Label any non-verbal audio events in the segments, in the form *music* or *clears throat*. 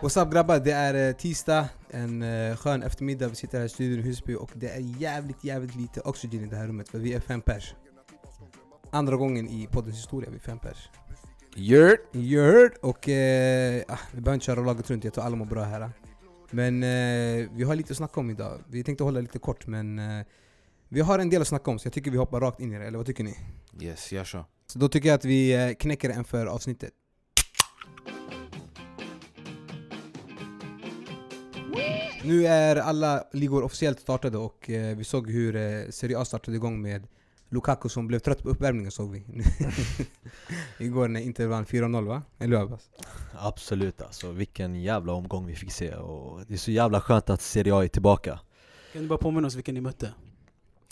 What's up grabbar, det är eh, tisdag, en eh, skön eftermiddag, vi sitter här i studion i Husby och det är jävligt jävligt lite oxygen i det här rummet för vi är fem pers. Andra gången i poddens historia vi är fem pers. Gert! Gerd! Och eh, ah, vi behöver inte köra laget runt, jag tror alla mår bra här. Men eh, vi har lite att snacka om idag. Vi tänkte hålla lite kort men eh, vi har en del att snacka om så jag tycker vi hoppar rakt in i det, eller vad tycker ni? Yes, gör så. Så då tycker jag att vi eh, knäcker en för avsnittet. Nu är alla ligor officiellt startade och eh, vi såg hur eh, Serie A startade igång med Lukaku som blev trött på uppvärmningen såg vi. *laughs* Igår när Inter vann 4-0 va? Eller hur Abbas? Absolut alltså, vilken jävla omgång vi fick se och det är så jävla skönt att Serie A är tillbaka. Kan du bara påminna oss vilka ni mötte?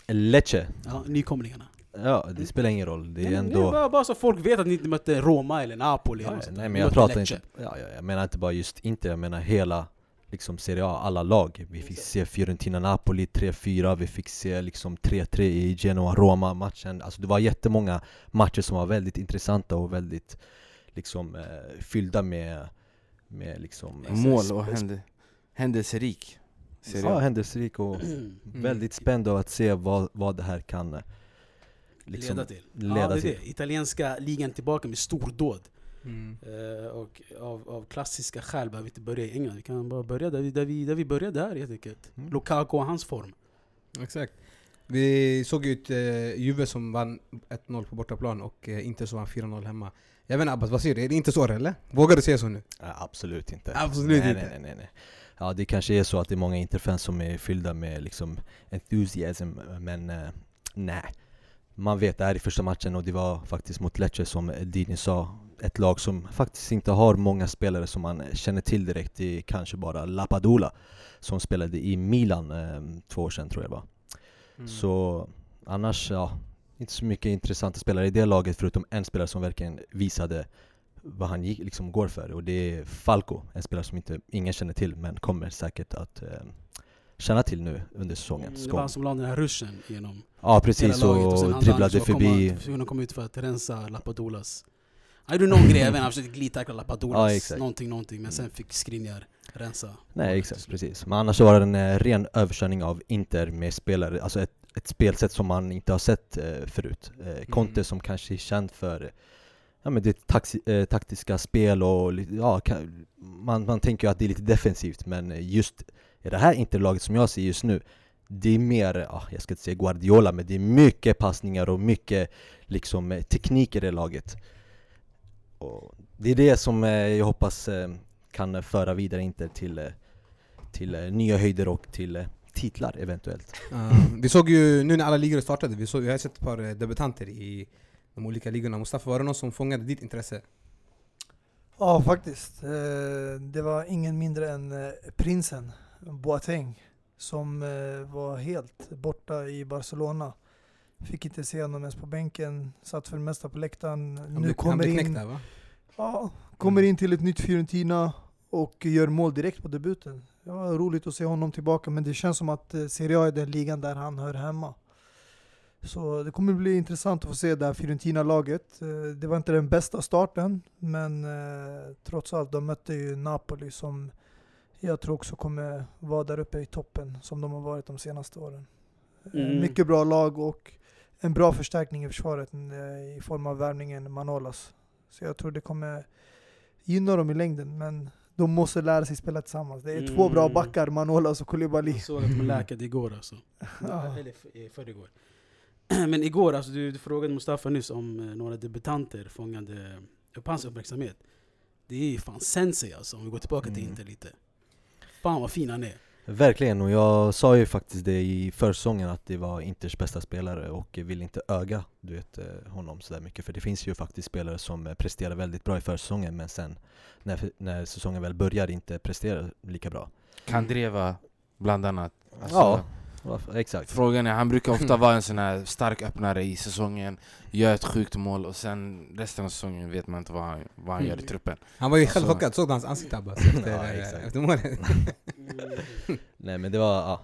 Lecce, Ja, nykomlingarna. ja det spelar ingen roll, det är Nej, ändå... bara, bara så folk vet att ni inte mötte Roma eller Napoli eller Ja, där. nej Ni men jag pratar Lecce. inte, ja, ja, jag menar inte bara just Inter, jag menar hela liksom Serie A, alla lag. Vi fick se Fiorentina-Napoli 3-4, vi fick se liksom 3-3 i Genoa-Roma-matchen. Alltså det var jättemånga matcher som var väldigt intressanta och väldigt liksom eh, fyllda med, med liksom... Mål och hände, händelserik. Serie Ja, händelserik och Mm. väldigt spänd av att se vad, vad det här kan eh, liksom leda till. leda ja, det är till. det. Italienska ligan tillbaka med stordåd. Mm. Eh, och av, av klassiska skäl behöver vi inte börja i England. Vi kan bara börja där vi, där vi, där vi började här helt enkelt. Mm. Lukaku och hans form. Exakt. Vi såg ju ett eh, Juve som vann 1-0 på bortaplan och eh, Inter som vann 4-0 hemma. Jag vet inte Abbas, vad säger du? Är det inte så eller? Vågar du säga så nu? Ja, absolut inte. Absolut nej, inte. Nej, nej, nej, nej. Ja, det kanske är så att det är många Interfans som är fyllda med liksom enthusiasm, men eh, nej. Man vet, det här är första matchen och det var faktiskt mot Lecce som Dini sa. Ett lag som faktiskt inte har många spelare som man känner till direkt. Det är kanske bara Lapadula som spelade i Milan eh, två år sedan tror jag det var. Mm. Så annars, ja, inte så mycket intressanta spelare i det laget förutom en spelare som verkligen visade vad han gick, liksom går för och det är Falco, en spelare som inte, ingen känner till men kommer säkert att eh, känna till nu under säsongens Det var han som la den här ruschen genom Ja precis, hela laget. och hade dribblade han förbi. Komma, kunna komma ut för att rensa Lapadulas. Han gjorde någon grej, inte, han försökte glidtackla Lapadulas. Ja, exakt. någonting, någonting. Men sen fick Skriniar rensa. Nej exakt, precis. Men annars så var det en eh, ren överkörning av Inter med spelare, alltså ett, ett spelsätt som man inte har sett eh, förut. Eh, Conte Mm. som kanske är känd för ja, men det taxi, eh, taktiska spel och ja, kan, man, man tänker ju att det är lite defensivt men just i det här Interlaget som jag ser just nu det är mer, ja, jag ska inte säga Guardiola, men det är mycket passningar och mycket liksom eh, teknik i det laget. Och det är det som eh, jag hoppas eh, kan föra vidare Inter till, eh, till eh, nya höjder och till titlar eventuellt. Uh, *laughs* vi såg ju, nu när alla ligor startade, vi, såg, vi har sett ett par debutanter i de olika ligorna. Mustafa, var det någon som fångade ditt intresse? Ja, faktiskt. Eh, Det var ingen mindre än eh, prinsen Boateng som eh, var helt borta i Barcelona. Fick inte se honom ens på bänken, satt för det mesta på läktaren. Han Nu blev, han kommer blev in, knäckt där va? ja, kommer in till ett nytt Fiorentina och gör mål direkt på debuten. Var roligt att se honom tillbaka, men det känns som att Serie A är den ligan där han hör hemma. Så det kommer bli intressant att få se det här Fiorentina-laget. Eh, Det var inte den bästa starten, men eh, trots allt, de mötte ju Napoli som jag tror också kommer vara där uppe i toppen som de har varit de senaste åren. Eh, Mm. Mycket bra lag och en bra förstärkning i försvaret i form av värvningen Manolas. Så jag tror det kommer gynna dem i längden, men de måste lära sig spela tillsammans. Det är två bra Mm. backar, Manolas och Koulibaly. Jag såg att de läkade igår alltså. *laughs* Ja. Eller i förrgår. *clears throat* Men igår, alltså, du, du frågade Mustafa nyss om eh, några debutanter fångade upp hans uppmärksamhet. Det är ju fan sensei alltså, om vi går tillbaka till Mm. Inter lite. Fan vad fin han är. Verkligen, och jag sa ju faktiskt det i försäsongen att det var Inters bästa spelare och vill inte öga du vet, eh, honom sådär mycket för det finns ju faktiskt spelare som eh, presterar väldigt bra i försäsongen men sen när, när säsongen väl börjar inte presterar lika bra. Kandreva bland annat. Alltså, Ja, varför- exakt. Frågan är, han brukar ofta vara en sån här stark öppnare i säsongen, gör ett sjukt mål och sen resten av säsongen vet man inte vad han, vad han gör i truppen. Han var ju själv chockad, såg du hans ansikte Abbas efter, *laughs* Ja, eh, efter målet? *laughs* Nej men det var, ja,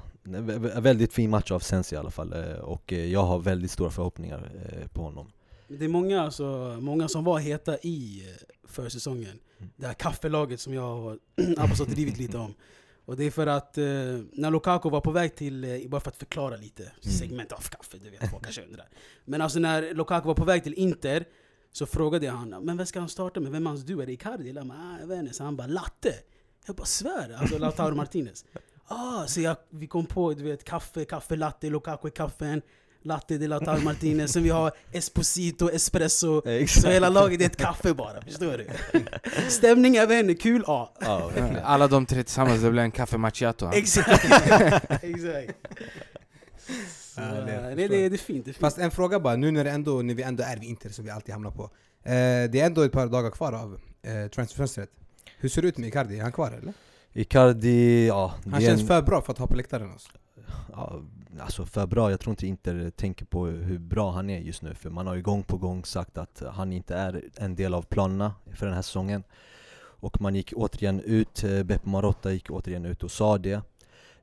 väldigt fin match av Sensi i alla fall, eh, och eh, jag har väldigt stora förhoppningar på honom. Det är många, alltså, många som var heta i försäsongen. Mm. Det här kaffelaget som jag och Abbas har *clears throat* drivit lite om. Och det är för att eh, när Lukaku var på väg till, eh, bara för att förklara lite, segment av kaffe, du vet folk kanske undrar. Men alltså när Lukaku var på väg till Inter så frågade jag han men vem ska han starta med? Vem är hans du? Är det Icardi? Jag, bara, "Ah, jag vet inte. Så han bara latte. Jag bara svär, alltså Lautaro Martinez. Ah, så jag, vi kom på du vet kaffe, kaffe, latte, Lukaku är kaffen. Latte de Lautaro Martinez, sen vi har Esposito, Espresso. *laughs* Så hela laget är ett kaffe bara, förstår du? *laughs* Stämning, jag vet inte, kul? Ja. Alla de tre tillsammans, det blir en kaffe macchiato. Exakt! *laughs* Exakt. Så, Ja, det det, förstår det, det är fint. Det är fint. Fast en fråga bara, nu när, det ändå, när vi ändå är vid Inter som vi alltid hamnar på. Eh, det är ändå ett par dagar kvar av eh, transferfönstret. Hur ser det ut med Icardi? Är han kvar eller? Icardi, ja, Han känns en- för bra för att ha på läktaren alltså. Ja, alltså för bra, jag tror inte Inter tänker på hur bra han är just nu För man har ju gång på gång sagt att han inte är en del av planerna för den här säsongen. Och man gick återigen ut, eh, Beppe Marotta gick återigen ut och sa det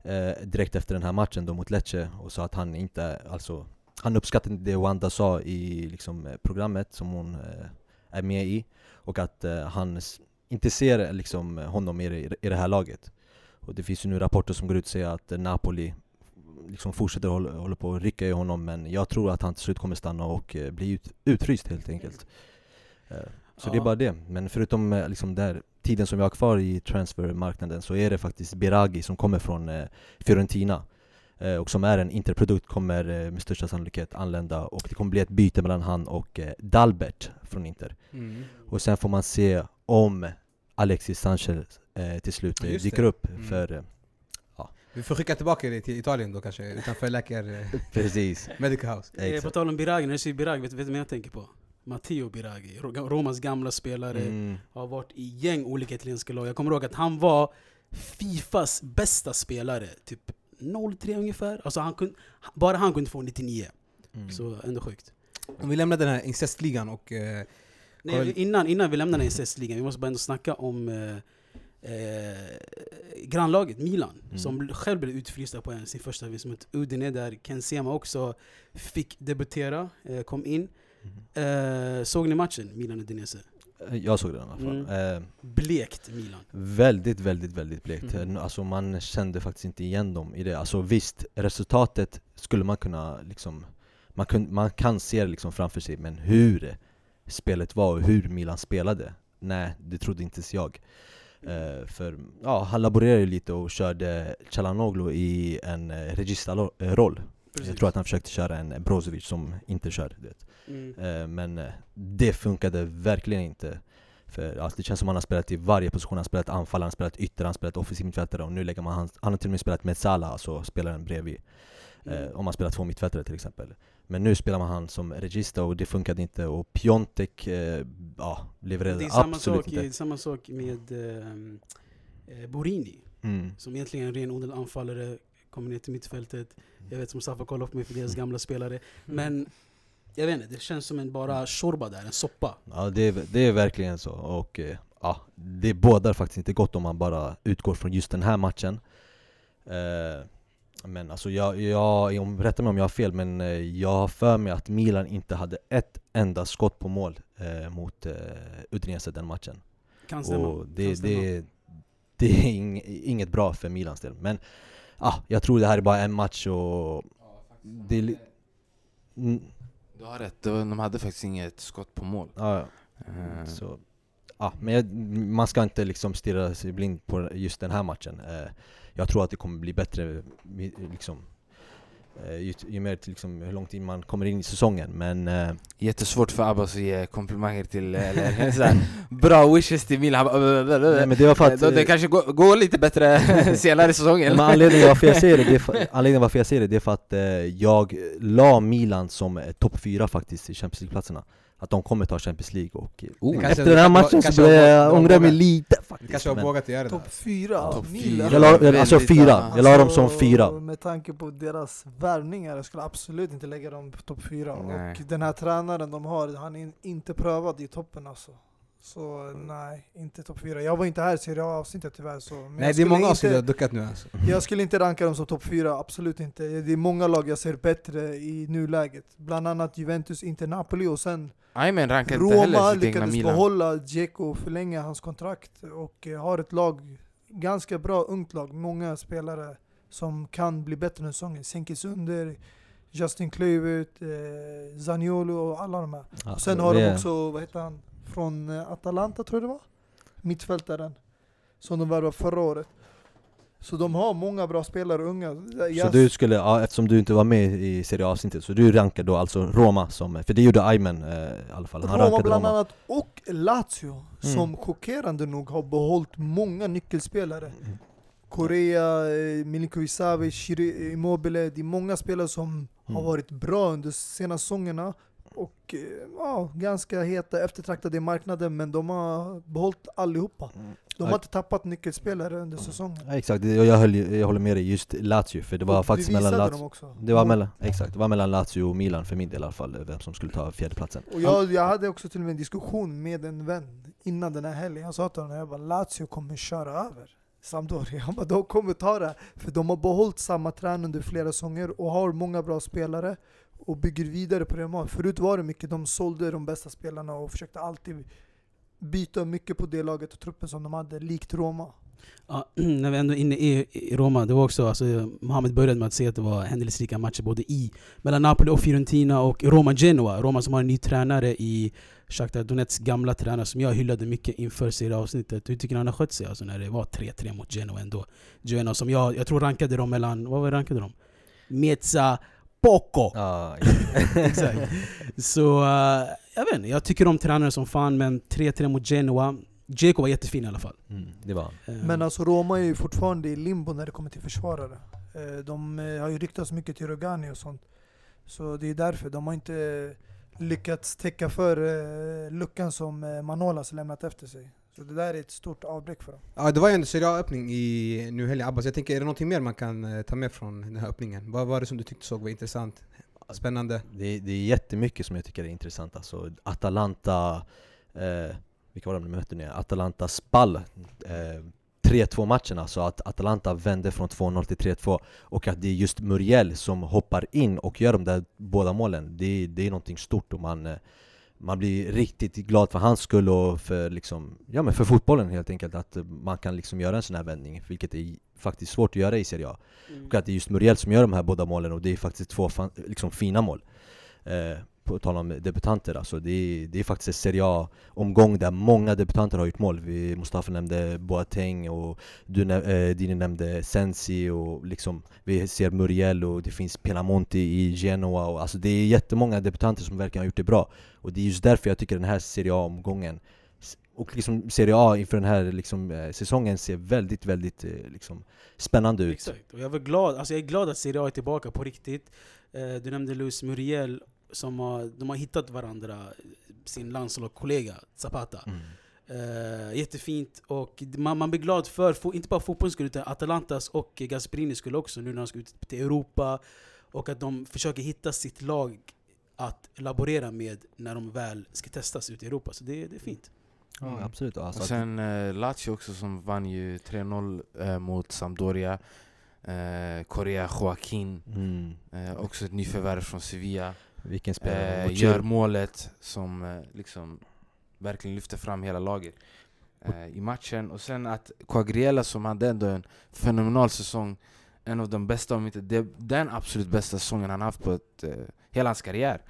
eh, Direkt efter den här matchen då mot Lecce och sa att han inte, alltså Han uppskattade inte det Wanda sa i liksom, eh, programmet som hon eh, är med i Och att eh, han inte ser liksom, honom i det, i det här laget. Och det finns ju nu rapporter som går ut och säger att Napoli liksom fortsätter hålla, hålla på att rycka i honom men jag tror att han till slut kommer stanna och eh, bli ut, utfryst helt enkelt. Eh, Så det är Ja. bara det. Men förutom eh, liksom där tiden som vi har kvar i transfermarknaden så är det faktiskt Biragi som kommer från Fiorentina och som är en interprodukt kommer med största sannolikhet anlända och det kommer bli ett byte mellan han och Dalbert från Inter. Och sen får man se om Alexis Sanchez till slut Just dyker det. upp Mm. för Vi får skicka tillbaka dig till Italien då kanske, utanför läkar... eh, *laughs* precis. Medical House. Eh, På Exakt. tal om Biragi, när jag säger Biragi, vet du du vem jag tänker på? Matteo Biragi, Ro- Romas gamla spelare. Mm. Har varit i gäng olika italienska lag. Jag kommer ihåg att han var Fifas bästa spelare, typ 03 ungefär. Alltså han kunde, bara han kunde få 99. Mm. Så ändå sjukt. Om vi lämnar den här incestligan och... Eh, Nej, innan, innan vi lämnar den incestligan, vi måste bara ändå snacka om eh, eh, grannlaget Milan, Mm. som själv blev utfrysta på en, sin första vinst mot Udine, där Ken Sema också fick debutera, eh, kom in. Mm. Eh, såg ni matchen, Milan-Udinese? Eh, Jag såg den i alla fall. Mm. Eh, Blekt Milan. väldigt, väldigt, väldigt blekt. Mhm. Eh, Alltså man kände faktiskt inte igen dem i det. Alltså visst, resultatet skulle man kunna liksom man, kun, man kan se det liksom framför sig, men hur spelet var och hur Milan spelade, nej, det trodde inte ens jag. Eh, för ja, han laborerade ju lite och körde Chalanoglu i en eh, regista-roll. Jag tror att han försökte köra en Brozovic som inte kör. Mm. Eh, Men eh, det funkade verkligen inte. För alltså, det känns som han har spelat i varje position, han har spelat anfall, han har spelat ytter, han har spelat offensiv mittfältare och nu lägger man han, han har till och med spelat med Salah, alltså spelaren bredvid. Eh, Mm. om man spelar två mittfältare till exempel. Men nu spelar man han som regista och det funkade inte och Piontek, eh, ja, levererade absolut sak, inte. det är samma sak med ehm, eh, Borini, Mm. som egentligen är en renodlad anfallare, kommer ner till mittfältet. Jag vet som Mustafa kollar på mig för deras gamla spelare. Men jag vet inte, det känns som en bara shorba där, en soppa. Ja det är, det är verkligen så och eh, ja, det bådar faktiskt inte gott om man bara utgår från just den här matchen eh, Men alltså jag, jag om, rätta mig om jag har fel men eh, jag har för mig att Milan inte hade ett enda skott på mål eh, mot eh, Udinese den matchen Kan stämma. Och kan det, stämma. det, det är ing, inget bra för Milans del Men ah, jag tror det här är bara en match och det är li- mm, Du har rätt, det de hade faktiskt inget skott på mål. ja, Eh, Så, ja, men jag, man ska inte liksom stirra sig blind på just den här matchen. Eh, jag tror att det kommer bli bättre liksom, eh, ju, ju mer liksom, hur långt in man kommer in i säsongen. Men eh, Jättesvårt för Abbas att ge komplimanger till, eller så här, bra wishes till Milan. *laughs* Nej, men det var för att, det, det eh, kanske går, går lite bättre *laughs* senare i säsongen. men anledningen varför jag säger det, det för, *laughs* anledningen varför jag säger det, det är för att eh, jag la Milan som eh, topp fyra faktiskt i Champions League-platserna. Att de kommer ta Champions League och eh, Oh. Efter den här matchen så börjar jag ångra mig lite faktiskt. kanske har men- vågat göra det. Topp fyra, Topp Milan. Jag la, alltså Väldigt, fyra, ja. jag la dem som Alltså, fyra. Med tanke på deras värvningar, jag skulle absolut inte lägga dem på topp fyra. Nej. Och den här tränaren de har, han är inte prövad i toppen alltså. Så nej, inte topp fyra. Jag var inte här i Serie A-avsnittet tyvärr. Så, men Nej det är många inte- avsnitt jag har duckat nu alltså. Jag skulle inte ranka dem som topp fyra, absolut inte. Det är många lag jag ser bättre i nuläget. Bland annat Juventus, Inter, Napoli och sen Aymen rankar inte heller Roma sitt egna lyckades Milan. behålla Dzeko och förlänga hans kontrakt och eh, har ett lag, ganska bra ungt lag, många spelare som kan bli bättre den säsongen. Senke Sunder, Justin Kluivert, eh, Zaniolo och alla de här. Ja, Och sen har det- de också, vad heter han, från eh, Atalanta tror jag det var? Mittfältaren. Som de värvade förra året. Så de har många bra spelare, unga. Så Jag- du skulle, ja, eftersom du inte var med i Serie A-avsnittet, så du rankar då alltså Roma som, för det gjorde Aymen eh, i alla fall, han Roma bland Roma. annat och Lazio Mm. som chockerande nog har behållit många nyckelspelare. Mm. Korea, eh, Milinkovic Savic, Immobile, det är många spelare som har Mm. varit bra under senaste säsongerna och eh, ja, ganska heta, eftertraktade i marknaden men de har behållit allihopa. Mm. De har inte tappat nyckelspelare under säsongen. Ja, exakt, det- jag, höll, jag håller med dig just Lazio, för det var Och faktiskt mellan Lazio det var, mellan, exakt, det var mellan Lazio och Milan för min del i alla fall, vem som skulle ta fjärdeplatsen. Och jag, jag hade också till och med en diskussion med en vän innan den här helgen. Jag sa till honom, jag bara, Lazio kommer köra över Sampdoria. Jag bara, de kommer ta det. För de har behållit samma tränare under flera säsonger och har många bra spelare och bygger vidare på det de har. Förut var det mycket, de sålde de bästa spelarna och försökte alltid byta mycket på det laget och truppen som de hade, likt Roma. Ja, *clears throat* när vi ändå är inne i, i Roma, det var också, alltså, Mohamed började med att säga att det var händelserika matcher både i mellan Napoli och Fiorentina och Roma-Genoa. Roma som har en ny tränare i Shakhtar Donets gamla tränare som jag hyllade mycket inför serieavsnittet. Hur tycker ni han har skött sig alltså, när det var 3-3 mot Genoa ändå? Genoa som jag, jag tror rankade dem mellan, vad var rankade de? Mezza Poco! *laughs* Ja, Exakt. Så eh, jag vet inte, jag tycker om tränare som fan men 3-3 mot Genoa. Dzeko var jättefin i alla fall. mm, det var Eh, Men alltså Roma är ju fortfarande i limbo när det kommer till försvarare. Eh, De har ju ryktats mycket till Rogani och sånt. Så det är därför. De har inte lyckats täcka för luckan som Manolas lämnat efter sig. Så det där är ett stort avbräck för dem. Ja det var ju en Serie A-öppning i nu helgen Abbas, jag tänker är det någonting mer man kan eh, ta med från den här öppningen? Vad var det som du tyckte såg var intressant? Spännande? det, det är jättemycket som jag tycker är intressant alltså Atalanta, eh, vilka var de de mötte nu? Atalanta Spal eh, 3-2 matcherna, så att Atalanta vände från 2-0 till 3-2 och att det är just Muriel som hoppar in och gör de där båda målen, det, det är någonting stort och man, eh, man blir riktigt glad för hans skull och för, liksom, ja, men för fotbollen helt enkelt, att man kan liksom göra en sån här vändning, vilket är faktiskt svårt att göra i Serie A. Och att det är just Muriel som gör de här båda målen och det är faktiskt två fan, liksom fina mål. Eh, på tal om debutanter alltså, det är, det är faktiskt en Serie A-omgång där många debutanter har gjort mål. Vi, Mustafa nämnde Boateng och du, eh, Dini nämnde Sensi och liksom vi ser Muriel och det finns Pelamonti i Genoa och alltså det är jättemånga debutanter som verkligen har gjort det bra. Och det är just därför jag tycker den här Serie A-omgången och liksom Serie A inför den här liksom, eh, säsongen ser väldigt, väldigt eh, liksom, spännande ut. Exakt, och jag, var glad, alltså jag är glad att Serie A är tillbaka på riktigt. Eh, du nämnde Luis Muriel, som har, de har hittat varandra, sin landslagskollega Zapata. Mm. Eh, jättefint, och man, man blir glad för, fo- inte bara fotbollens skull, utan Atalantas och Gasperini skulle också, nu när de ska ut till Europa. Och att de försöker hitta sitt lag att laborera med när de väl ska testas ute i Europa. Så det, det är fint. Ja, Mm. absolut. Alltså, Och sen eh, Lazio också som vann ju 3-0 eh, mot Sampdoria. Eh, Korea Joaquin, mm, eh, också ett nyförvärv från Sevilla. Vilken spelare. Eh, gör målet som eh, liksom verkligen lyfter fram hela laget eh, i matchen. Och sen att Quagliarella som hade ändå en fenomenal säsong, en av de bästa, om inte det, den absolut bästa säsongen han haft på ett, eh, hela hans karriär.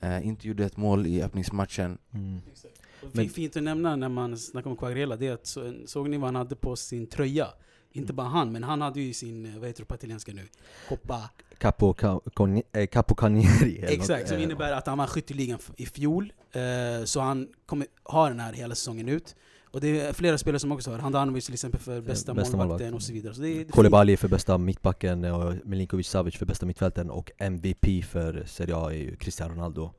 Eh, inte gjorde ett mål i öppningsmatchen. Mm. Men, Men- fint att nämna när man snackar om Quagliarella, det är att så, såg ni vad han hade på sin tröja? Inte bara han, men han hade ju sin, eh, vad heter det på italienska nu? Coppa. Capo, eh, Capo Canieri Exakt, som eh, innebär att han vann skytteligan i fjol. Så han kommer ha den här hela säsongen ut. Och det är flera spelare som också har. Handanovic till exempel för bästa, bästa målvakten målvakt. och så vidare. Så det är, det. Koulibaly för bästa mittbacken och Milinkovic Savic för bästa mittfälten och MVP för Serie A är ju Cristiano Ronaldo.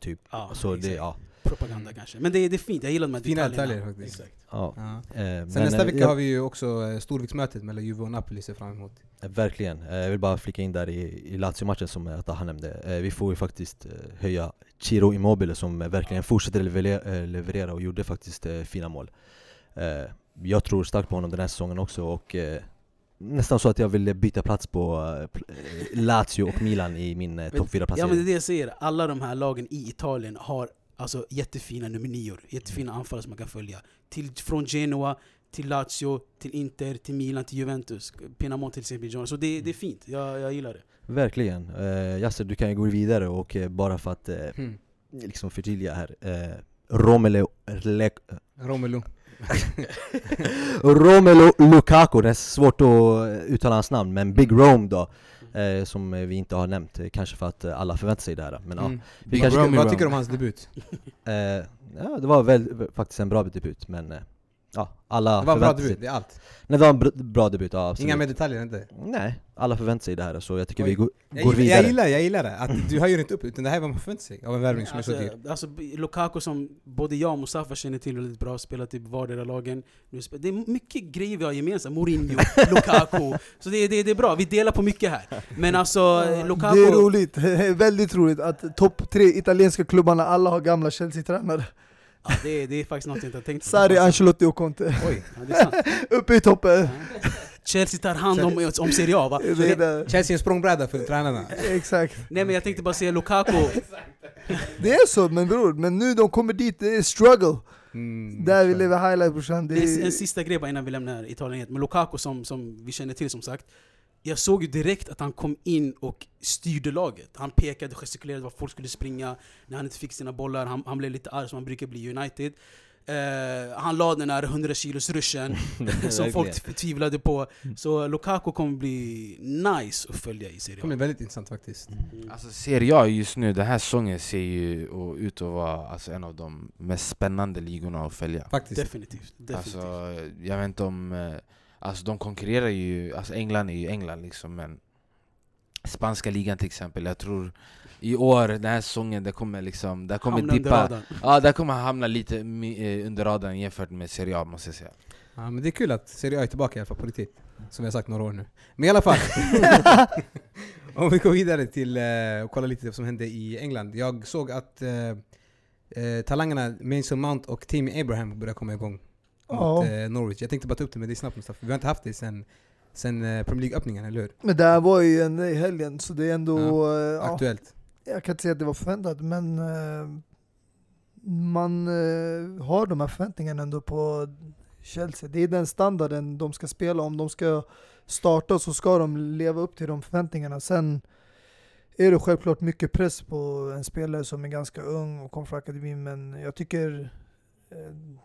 Typ. Ja, så det, exakt. ja. Propaganda kanske. Men det, är- det är fint, jag gillar de här Fina detaljerna. detaljer faktiskt. Exakt. Ja. Ja. Eh, Sen men, nästa eh, vecka jag- har vi ju också eh, storviktsmötet mellan Juve och Napoli ser fram emot. Eh, Verkligen. Eh, Jag vill bara flika in där i, i Lazio-matchen som Ataha nämnde. Eh, Vi får ju faktiskt eh, höja Ciro Immobile som verkligen fortsätter leverera, leverera och gjorde faktiskt eh, fina mål. Eh, Jag tror starkt på honom den här säsongen också och eh, nästan så att jag vill byta plats på Lazio och Milan i min eh, topp 4 Ja men det är det jag säger, alla de här lagen i Italien har alltså jättefina nummer nior, jättefina anfallare som man kan följa. Till, från Genoa, till Lazio, till Inter, till Milan, till Juventus, Pinamonti till exempel. Så det, det är fint, jag, jag gillar det. Verkligen. Eh, Yasser, du kan ju gå vidare och eh, bara för att eh, Hmm. liksom förtydliga här. Eh, Romelu, Le, Romelu. *laughs* Romelu Lukaku, det är svårt att uttala hans namn, men Big Rome då, eh, som eh, vi inte har nämnt, eh, kanske för att eh, alla förväntar sig det här. Men Mm. vi Big kanske. Vad tycker du om hans debut? eh, ja, det var väl faktiskt en bra debut, men eh, ja, alla Det var en bra förväntar sig- debut, det är allt. Nej, det var en br- bra debut, ja, absolut. Inga mer detaljer inte. Nej, alla förväntar sig det här, så jag tycker Oj. vi går, Jag går gillar, vidare. jag gillar, jag gillar det. Att du höjer inte upp, utan det här är vad man förväntar sig av en värvning som är så dyr. Alltså, alltså Lukaku som både jag och Mustafa känner till väldigt bra, spelat i vardera lagen. Nu Det är mycket grejer vi har gemensamt, Mourinho, *laughs* Lukaku. Så det, det, det är bra, vi delar på mycket här. Men alltså, Ja, Lukaku... Det är roligt, *laughs* väldigt roligt att topp tre italienska klubbarna alla har gamla Chelsea-tränare. Ja, det, är- det är faktiskt något jag inte har tänkt på. Sarri, Ancelotti och Conte. Oj. Ja, det är sant. *laughs* Uppe i toppen. Ja. Chelsea tar hand om, om Serie A va? Det är det, det. Chelsea är en språngbräda för tränarna. Exakt. nej men jag tänkte bara säga Lukaku, *laughs* Det är så men bror, men nu de kommer dit, det är struggle. Mm, Där vi lever highlight brorsan. Det en, en är, sista grej bara innan vi lämnar Italien helt. Men Lukaku som, som vi känner till som sagt, jag såg ju direkt att han kom in och styrde laget. Han pekade, gestikulerade var folk skulle springa när han inte fick sina bollar. Han, han blev lite arg som han brukar bli i United. Eh, han la den här 100 kilos ruschen *laughs* *laughs* som folk tvivlade på. Så Lukaku kommer bli nice att följa i Det Serie kommer A. bli väldigt intressant faktiskt. Mm. Alltså Serie A just nu, den här säsongen ser ju ut att vara alltså, en av de mest spännande ligorna att följa. Faktiskt. Definitivt. definitivt. Alltså, jag vet inte om... eh, Alltså de konkurrerar ju, alltså England är ju England liksom men Spanska ligan till exempel, jag tror i år, den här säsongen, det kommer liksom, det kommer Hamna dippa. Ja, det kommer hamna lite eh, under radarn jämfört med Serie A måste jag säga Ja, men det är kul att Serie A är tillbaka i alla fall på riktigt. Som vi har sagt några år nu. Men i alla fall. *laughs* *laughs* Om vi går vidare till eh, och kollar lite vad som hände i England. Jag såg att eh, eh, talangerna Mason Mount och Timmy Abraham börjar komma igång Ja. mot eh, Norwich. Jag tänkte bara ta upp det med dig snabbt Mustafa. Vi har inte haft det sen, sen eh, Premier League-öppningen, eller hur? men det här var ju en i helgen, så det är ändå... eh, Ja, Aktuellt. jag kan inte säga att det var förväntat, men eh, man eh, har de här förväntningarna ändå på Chelsea. Det är den standarden de ska spela. Om de ska starta så ska de leva upp till de förväntningarna. Sen är det självklart mycket press på en spelare som är ganska ung och kommer från akademin, men jag tycker eh,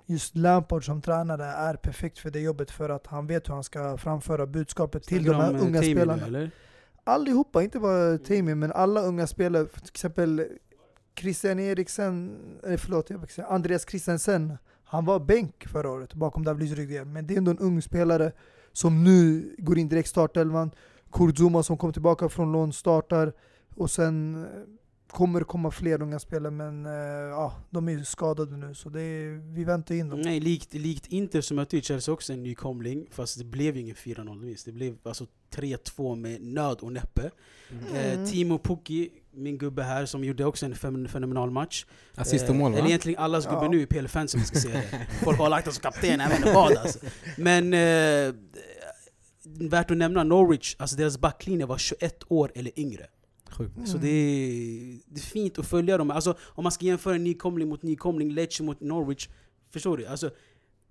just Lampard som tränare är perfekt för det jobbet för att han vet hur han ska framföra budskapet till de här eh, unga Tammy nu, spelarna eller? allihopa, inte bara Tammy, men alla unga spelare. Till exempel Christian Eriksen, eller förlåt, Andreas Christensen. Han var bänk förra året bakom David Rydgren, men det är ändå en ung spelare som nu går in direkt startelvan. Kurzuma som kom tillbaka från lån startar och sen eh, kommer komma fler unga spelare men eh, ja, de är ju skadade nu så det är, vi väntar in dem. Nej, likt, likt Inter som mötte Chelsea också en nykomling, fast det blev ju ingen 4-0 vinst. Det blev alltså 3-2 med nöd och näppe. Mm. Eh, Timo Pukki, min gubbe här, som gjorde också en fen- fenomenal match. Assist och Eh, mål va? Eller egentligen allas gubbe Ja. nu i PL Fantasy om vi ska säga *laughs* det. Folk har lagt oss som kapten, jag vet inte vad alltså. Men eh, värt att nämna Norwich, alltså deras backlinje var 21 år eller yngre. Sjukt. Så det är, det är fint att följa dem. Alltså, om man ska jämföra nykomling mot nykomling, Lecce mot Norwich. Förstår du? Alltså,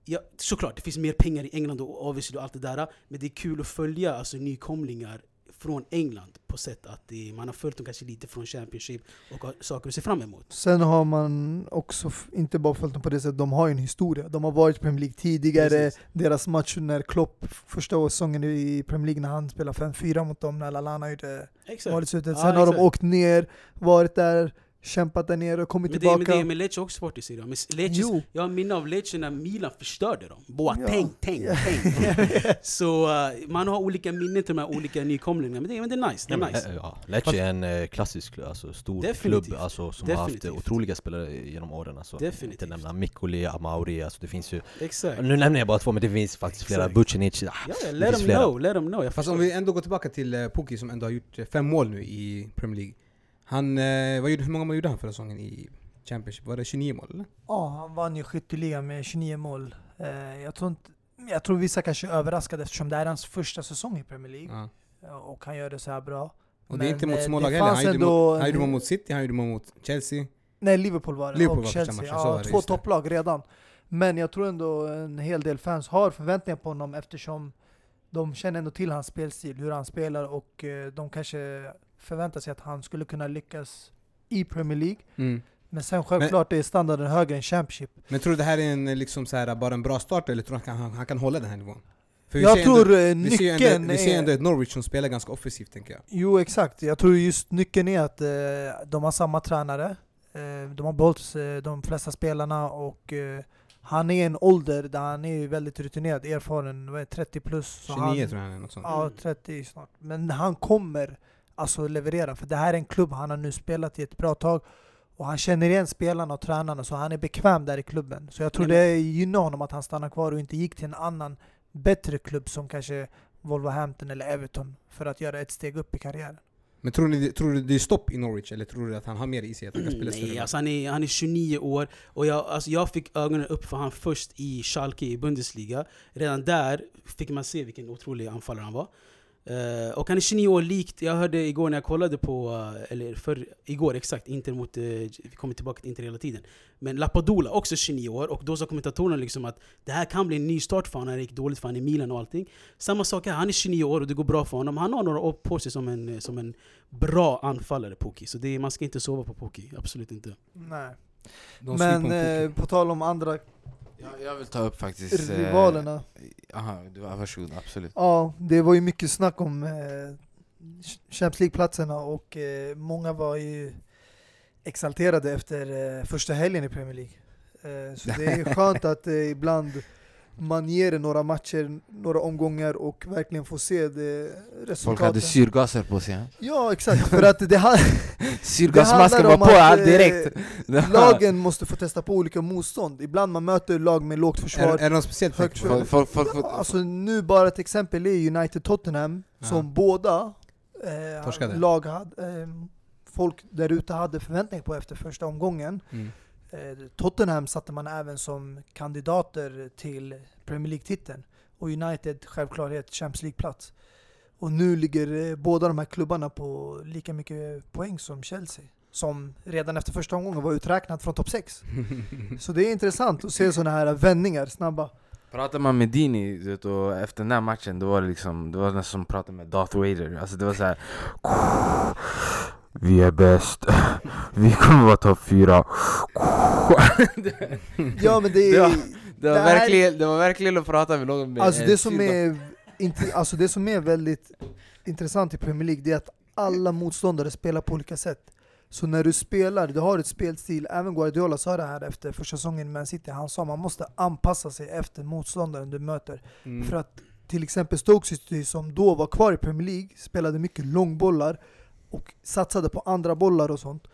ja, såklart, det finns mer pengar i England och obviously och allt det där. Men det är kul att följa alltså, nykomlingar från England på sätt att det, man har följt dem kanske lite från Championship och har saker att se fram emot. Sen har man också inte bara följt dem på det sättet, de har ju en historia. De har varit i Premier League tidigare, Precis. deras match när Klopp, första säsongen i Premier League när han spelade 5-4 mot dem, när Lallana gjorde målet slutet. Sen har de exakt. åkt ner, varit där, kämpat där nere och kommit Men det, men tillbaka. det är med Lecce också svårt i Serie A. Men Lecce, Jo. jag har minne av Lecce när Milan förstörde dem. Boateng, Ja. tänk, tänk. *laughs* Så eh, man har olika minnen till de här olika nykomlingarna. Men det, men det är nice. Det är nice. Eh, Ja, Lecce är en eh, klassisk, alltså, stor Definitivt. klubb alltså, som har haft Definitivt. otroliga spelare genom åren. Alltså. Definitivt. Inte nämna Mikkoli, Amauri, alltså, det finns ju... Exakt. Nu nämner jag bara två, men det finns faktiskt flera. Vucinic, ah, Ja, ja, det let them flera. know, let them know. Jag Fast om vi ändå går tillbaka till uh, Pukki som ändå har gjort fem mål nu i Premier League. Han, eh, vad gjorde, hur många mål gjorde han förra säsongen i Championship? Var det 29 mål eller? Ja, han vann ju skytteligan med 29 mål. Eh, jag, tror inte, jag tror vissa kanske är överraskade eftersom det är hans första säsong i Premier League. Ja. Ja, Och han gör det så här bra. Och det är inte mot eh, smålag heller. Han gjorde, mål, han en- gjorde mål mot City, han gjorde mål mot Chelsea. Nej, Liverpool var det. Liverpool och Chelsea. matchen, ja, två topplag redan. Men jag tror ändå en hel del fans har förväntningar på honom eftersom de känner ändå till hans spelstil, hur han spelar och eh, de kanske förväntar sig att han skulle kunna lyckas i Premier League. Mm. Men sen självklart är standarden högre än Championship. Men tror du det här är en, liksom så här, bara en bra start eller tror du att han, han, han kan hålla den här nivån? För vi Jag ser tror ändå, vi ser ju nyckeln ändå, vi ser är... ändå ett Norwich som spelar ganska offensivt tänker jag. Jo exakt, jag tror just nyckeln är att eh, de har samma tränare. Eh, de har behållit eh, de flesta spelarna och eh, han är i en ålder där han är väldigt rutinerad, erfaren, vad är det, 30 plus. så 29 han, tror jag han är, något sånt. Ja, 30 snart. Men han kommer alltså leverera, för det här är en klubb han har nu spelat i ett bra tag. Och han känner igen spelarna och tränarna, så han är bekväm där i klubben. Så jag tror Nej, det gynnar honom att han stannar kvar och inte gick till en annan, bättre klubb som kanske Wolverhampton eller Everton för att göra ett steg upp i karriären. Men tror, ni, tror du det är stopp i Norwich eller tror du att han har mer i sig att han kan spela större Nej, alltså han, är, han är 29 år och jag, alltså jag fick ögonen upp för han först i Schalke i Bundesliga. Redan där fick man se vilken otrolig anfallare han var. Eh, och han är 29 år likt, jag hörde igår när jag kollade på, eh, eller för, igår exakt, Inter mot, eh, vi kommer tillbaka till Inter hela tiden. Men Lapadula, också 29 år, och då sa kommentatorerna liksom att det här kan bli en ny start för honom när det gick dåligt för honom i Milan och allting. Samma sak här, han är 29 år och det går bra för honom. Han har några år på sig som en, som en bra anfallare, Poki. Så det, man ska inte sova på Poki, absolut inte. Nej. Men eh, Pukki. på tal om andra Jag, jag vill ta upp faktiskt... eh, rivalerna. Aha, du, ja, varsågod, absolut. Ja, det var ju mycket snack om eh, Champions League-platserna och eh, många var ju exalterade efter eh, första helgen i Premier League. Eh, så det är *laughs* skönt att eh, ibland man ger det några matcher, några omgångar och verkligen får se det Folk hade resultatet. syrgaser på sig. ja. Exakt. För att det, ha- *laughs* Syrgasmasken Det var handlar på att, eh, *laughs* direkt. lagen måste få testa på olika motstånd. Ibland man möter lag med lågt Är, försvar. är det något speciellt? Högt för- folk, Ja, alltså nu bara ett exempel är United-Tottenham Ja. som båda eh, lag hade, eh, folk där ute hade förväntningar på efter första omgången. Mm. Eh, Tottenham satte man även som kandidater till Premier League-titeln och United självklarhet Champions League-plats. Och nu ligger eh, båda de här klubbarna på lika mycket poäng som Chelsea. Som redan efter första omgången var uträknad från topp 6. *laughs* Så det är intressant att se sådana här vändningar snabba. Pratar man med Dini du vet, och efter den här matchen, då var det liksom, det var nästan som att prata med Darth Vader. Alltså det var så här. Vi är bäst. *laughs* Vi kommer vara topp fyra. *laughs* Ja men det Det var- Det var, Det verkligen, det var verkligen att prata med någon med Alltså det, som är, inte, alltså det som är väldigt intressant i Premier League det är att alla motståndare spelar på olika sätt. Så när du spelar, du har ett spelstil, även Guardiola sa det här efter första säsongen i Man City, han sa man måste anpassa sig efter motståndaren du möter. Mm. För att till exempel Stoke City som då var kvar i Premier League, spelade mycket långbollar och satsade på andra bollar och sånt.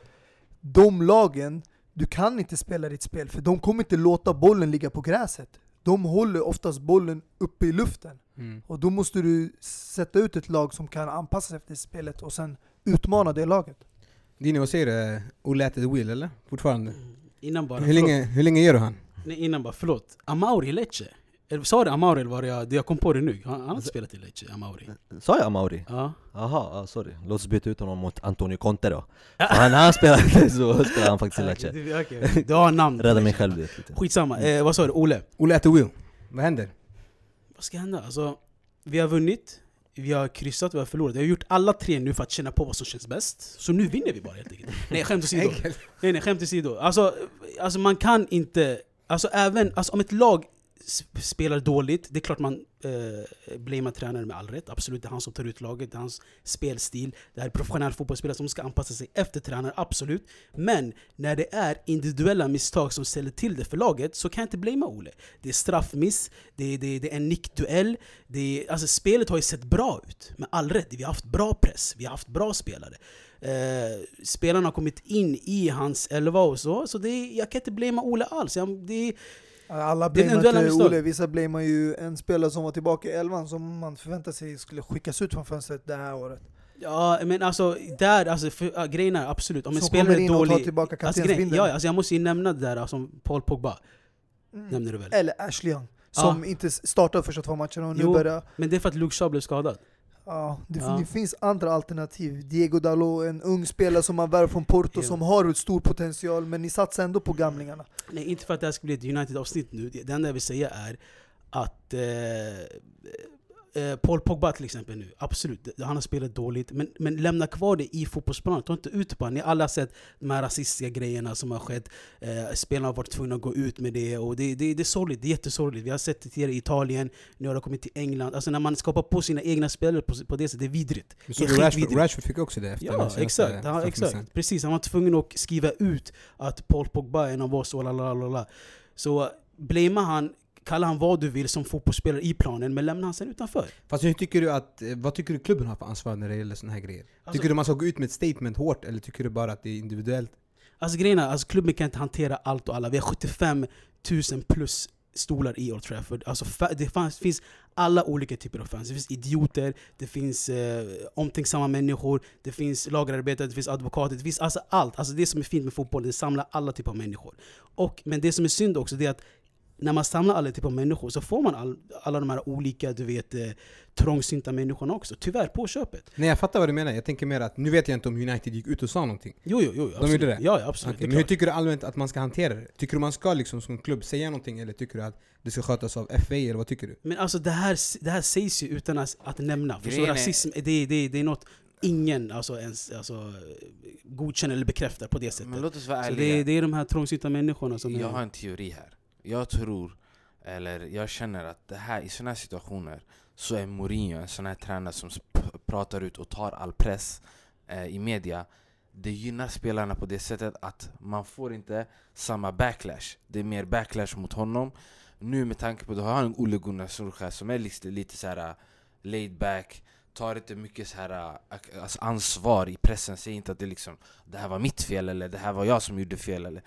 De lagen, du kan inte spela ditt spel för de kommer inte låta bollen ligga på gräset. De håller oftast bollen uppe i luften. Mm. Och då måste du sätta ut ett lag som kan anpassa sig efter spelet och sen utmana det laget. Dini, vad säger du? Olle the wheel eller? Fortfarande? Innan bara, Hur länge, hur länge ger du han? Nej, innan bara, förlåt. Amauri Lecce. Sa du Amauri eller var jag, jag kom på det nu? Han, han har inte spelat i Lecce, Amauri. Sa jag Amauri? Ja. Jaha, ah, sorry. Låt oss byta ut honom mot Antonio Conte då. *laughs* För han, när han spelade *laughs* så spelade han faktiskt i Lecce. Okej, okej. Du har namn. Rädda mig själv lite. Skitsamma. Eh, vad sa du? Ole? Olle at the wheel. Vad händer? Vad ska hända? Alltså, vi har vunnit, vi har kryssat, vi har förlorat. Vi har gjort alla tre nu för att känna på vad som känns bäst. Så nu vinner vi bara helt enkelt. *laughs* Nej skämt åsido. Nej nej, skämt åsido. Alltså, alltså man kan inte... Alltså även alltså, om ett lag spelar dåligt. Det är klart man eh, blamear tränaren med all rätt. Absolut, det är han som tar ut laget, det är hans spelstil. Det här är professionella fotbollsspelare som ska anpassa sig efter tränaren, absolut. Men när det är individuella misstag som ställer till det för laget så kan jag inte blamea Ole. Det är straffmiss, det är, det är, det är en nickduell. Det är, alltså spelet har ju sett bra ut, med all rätt. Vi har haft bra press, vi har haft bra spelare. Eh, spelarna har kommit in i hans elva och så, så det är, jag kan inte blamea Ole alls. Jag, det är, alla blamear inte. Ole, vissa blamear ju en spelare som var tillbaka i elvan som man förväntar sig skulle skickas ut från fönstret det här året. Ja, men alltså, där, alltså, för, ja, grejen är absolut, om en som spelare kommer är in och tar dålig... tillbaka Alltså, grejen, ja, alltså, jag måste ju nämna det där som Paul Pogba, Mm. nämnde du väl? Eller Ashley Young, som inte startade första två matcherna och nu Jo. börjar... Men det är för att Luke Shaw blev skadad. Ja, det, Ja. det finns andra alternativ. Diego Dalot, en ung spelare som man värvar från Porto som har stor potential, men ni satsar ändå på gamlingarna. Nej, inte för att det här ska bli ett United-avsnitt nu. Det enda jag vill säga är att eh, eh, Paul Pogba till exempel nu, absolut, han har spelat dåligt. Men, men lämna kvar det i fotbollsplanen, ta inte ut det bara. Ni har alla sett de här rasistiska grejerna som har skett. Eh, spelarna har varit tvungna att gå ut med det. Och det, det, det är sorgligt, det är jättesorgligt. Vi har sett det tidigare i Italien, nu har det kommit till England. Alltså när man skapar på sina egna spelare på, på det sättet, det är vidrigt. Vi Det är Rashford, skitvidrigt. Rashford fick också det efter Ja, exakt. Straffmissen. exakt. Precis, han var tvungen att skriva ut att Paul Pogba är en av oss och lalalala. Så blamea han, kalla han vad du vill som fotbollsspelare i planen, men lämna han sen utanför. Fast hur tycker du att, eh, vad tycker du klubben har för ansvar när det gäller såna här grejer? Alltså- tycker du man ska gå ut med ett statement hårt eller tycker du bara att det är individuellt? Alltså grejen är, alltså, klubben kan inte hantera allt och alla. Vi har 75 000 plus stolar i Old Trafford. Alltså, det fanns, finns alla olika typer av fans. Det finns idioter, det finns eh, omtänksamma människor, det finns lagerarbetare, det finns advokater, det finns alltså allt. Alltså det som är fint med fotboll, det samlar alla typer av människor. Och, men det som är synd också, det är att när man samlar alla typer av människor så får man all, alla de här olika, du vet, eh, trångsynta människorna också. Tyvärr, på köpet. Nej jag fattar vad du menar, jag tänker mer att nu vet jag inte om United gick ut och sa någonting. Jo, jo, jo. absolut. gjorde det? Ja, ja, absolut. Är men hur tycker du allmänt att man ska hantera det? Tycker du man ska liksom som klubb säga någonting eller tycker du att det ska skötas av FA eller vad tycker du? Men alltså det här, det här sägs ju utan att, att nämna. Grejen är- Rasism, det, det, det är något ingen alltså, ens alltså, godkänner eller bekräftar på det sättet. Men låt oss vara Så ärliga. det, det är de här trångsynta människorna som Jag är... har en teori här. Jag tror, eller jag känner att det här, i sådana här situationer så är Mourinho en sån här tränare som pratar ut och tar all press eh, i media. Det gynnar spelarna på det sättet att man får inte samma backlash. Det är mer backlash mot honom. Nu med tanke på att du har en Ole Gunnar Solskjaer som är lite, lite så här eh, laid back tar inte mycket så här, äh, alltså ansvar i pressen, säger inte att det liksom det här var mitt fel eller det här var jag som gjorde fel eller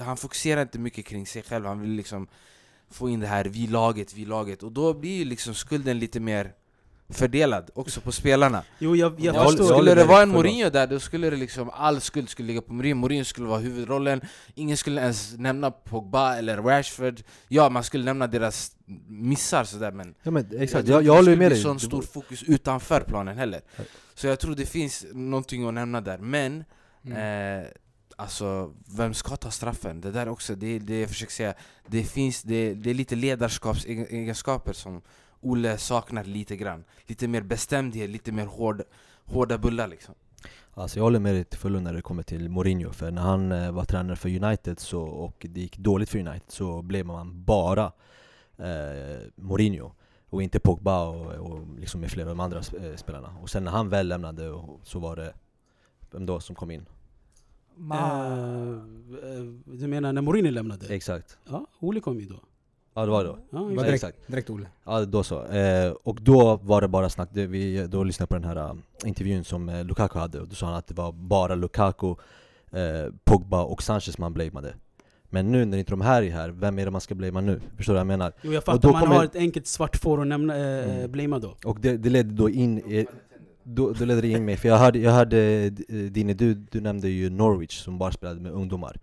han fokuserar inte mycket kring sig själv, han vill liksom få in det här vi laget, vi laget. Och då blir ju liksom skulden lite mer fördelad också på spelarna. Jo, jag, jag jag skulle det vara en. Mourinho där, då skulle det liksom all skuld skulle ligga på Mourinho. Mourinho skulle vara huvudrollen, ingen skulle ens nämna Pogba eller Rashford. Ja, man skulle nämna deras missar sådär men Ja men exakt, jag, jag det håller skulle med bli dig. sån Det stor var- fokus utanför planen heller. Så jag tror det finns någonting att nämna där. Men, Mm. eh, alltså vem ska ta straffen? Det där också, det är det jag försöker säga. Det finns, det, det är lite ledarskapsegenskaper som Olle saknar lite grann. Lite mer bestämdhet, lite mer hård, hårda bullar liksom. Alltså jag håller med dig till fullo när det kommer till Mourinho, för när han eh, var tränare för United så, och det gick dåligt för United så blev man bara eh, Mourinho och inte Pogba och, och liksom med flera av de andra eh, spelarna. Och sen när han väl lämnade och, så var det, vem då som kom in? Eh, eh, du menar när Mourinho lämnade? Exakt. Ja, Ole kom ju då. Ja det var det då. Ja, Det var direkt, exakt. direkt Ole. Ja då så. Eh, och då var det bara snack, vi, då lyssnade jag på den här uh, intervjun som eh, Lukaku hade och då sa han att det var bara Lukaku, eh, Pogba och Sanchez man blameade. Men nu när inte de här är här, vem är det man ska blamea nu? Förstår du vad jag menar? Jo, jag Och fattar, då man kommer- har ett enkelt svart får att nämna, eh, Mm. blamea då. Och det, det ledde då in i, då, då ledde det in mig, för jag hörde, jag hörde eh, Dini, du, du nämnde ju Norwich som bara spelade med ungdomar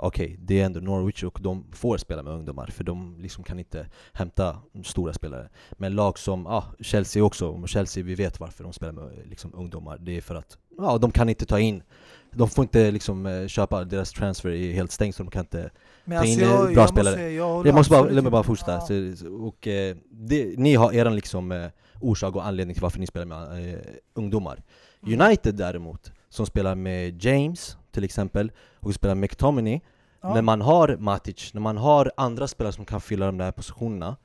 Okej, det är ändå Norwich och de får spela med ungdomar för de liksom kan inte hämta stora spelare Men lag som ah, Chelsea också, och Chelsea vi vet varför de spelar med liksom, ungdomar Det är för att ja, de kan inte ta in De får inte liksom eh, köpa, deras transfer är helt stängt så de kan inte Men Ta in, alltså eh, jag, bra jag spelare. måste jag måste bara, låt mig bara fortsätta. Ja. Så, och, eh, det, ni har eran liksom, eh, orsak och anledning till varför ni spelar med eh, ungdomar. Mm. United däremot, som spelar med James till exempel, och spelar McTominay, Ja. när man har Matic, när man har andra spelare som kan fylla de där positionerna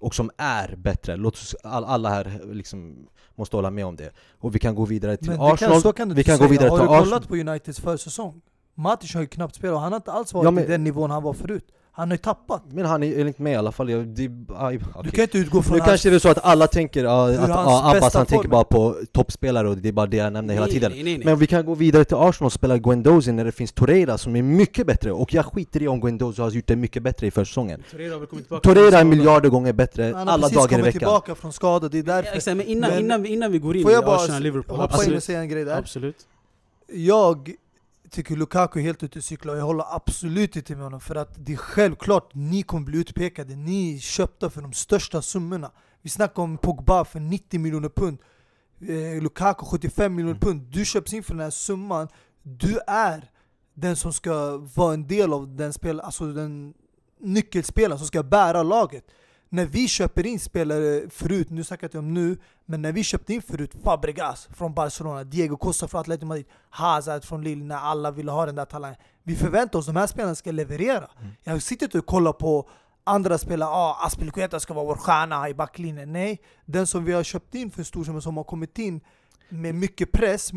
och som är bättre, låt oss, all, alla här liksom måste hålla med om det. Och vi kan gå vidare till kan, Arsenal, så kan du vi kan säga. gå vidare Har till du Arsenal. kollat på Uniteds försäsong? Matic har ju knappt spelat och han har inte alls varit Ja, men- i den nivån han var förut. Han har ju tappat. Men han är enligt mig i alla fall, jag, det, aj, Du kan inte utgå från Nu kanske det är så att alla tänker att ja, Abbas han tänker bara på toppspelare och det är bara det jag nämner hela tiden nej, nej, nej. Men vi kan gå vidare till Arsenal och spela Guendouzi när det finns Torreira som är mycket bättre och jag skiter i om Guendouzi har gjort det mycket bättre i försäsongen Torreira har kommit är miljarder gånger bättre Han har alla precis dagar i kommit veckan tillbaka från skada, det är Ja, därför. exakt, men innan, Men- innan, vi- innan vi går in Får i jag bara Arsenal-Liverpool, hoppa in och säga en grej där? absolut. Jag tycker Lukaku är helt ute och cyklar jag håller absolut inte med honom för att det är självklart ni kommer bli utpekade, ni är köpta för de största summorna. Vi snackar om Pogba för 90 miljoner pund, eh, Lukaku 75 miljoner pund. Du köps in för den här summan, du är den som ska vara en del av den spel, alltså den nyckelspelaren som ska bära laget. När vi köper in spelare förut, nu snackar jag inte om nu, men när vi köpte in förut Fabregas från Barcelona, Diego Costa från Atletico Madrid, Hazard från Lille när alla ville ha den där talangen. Vi förväntar oss att de här spelarna ska leverera. Jag sitter inte och kollar på andra spelare, ah, Aspilicueta ska vara vår stjärna i backlinjen. Nej, den som vi har köpt in för stor som har kommit in med mycket press,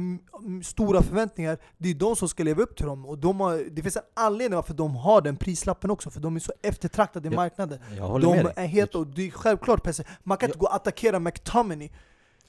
stora förväntningar, det är de som ska leva upp till dem. Och de har, det finns en anledning varför de har den prislappen också, för de är så eftertraktade i Ja, marknaden. Jag De med dig är helt, och det är självklart pressen. Man kan inte gå och attackera McTominay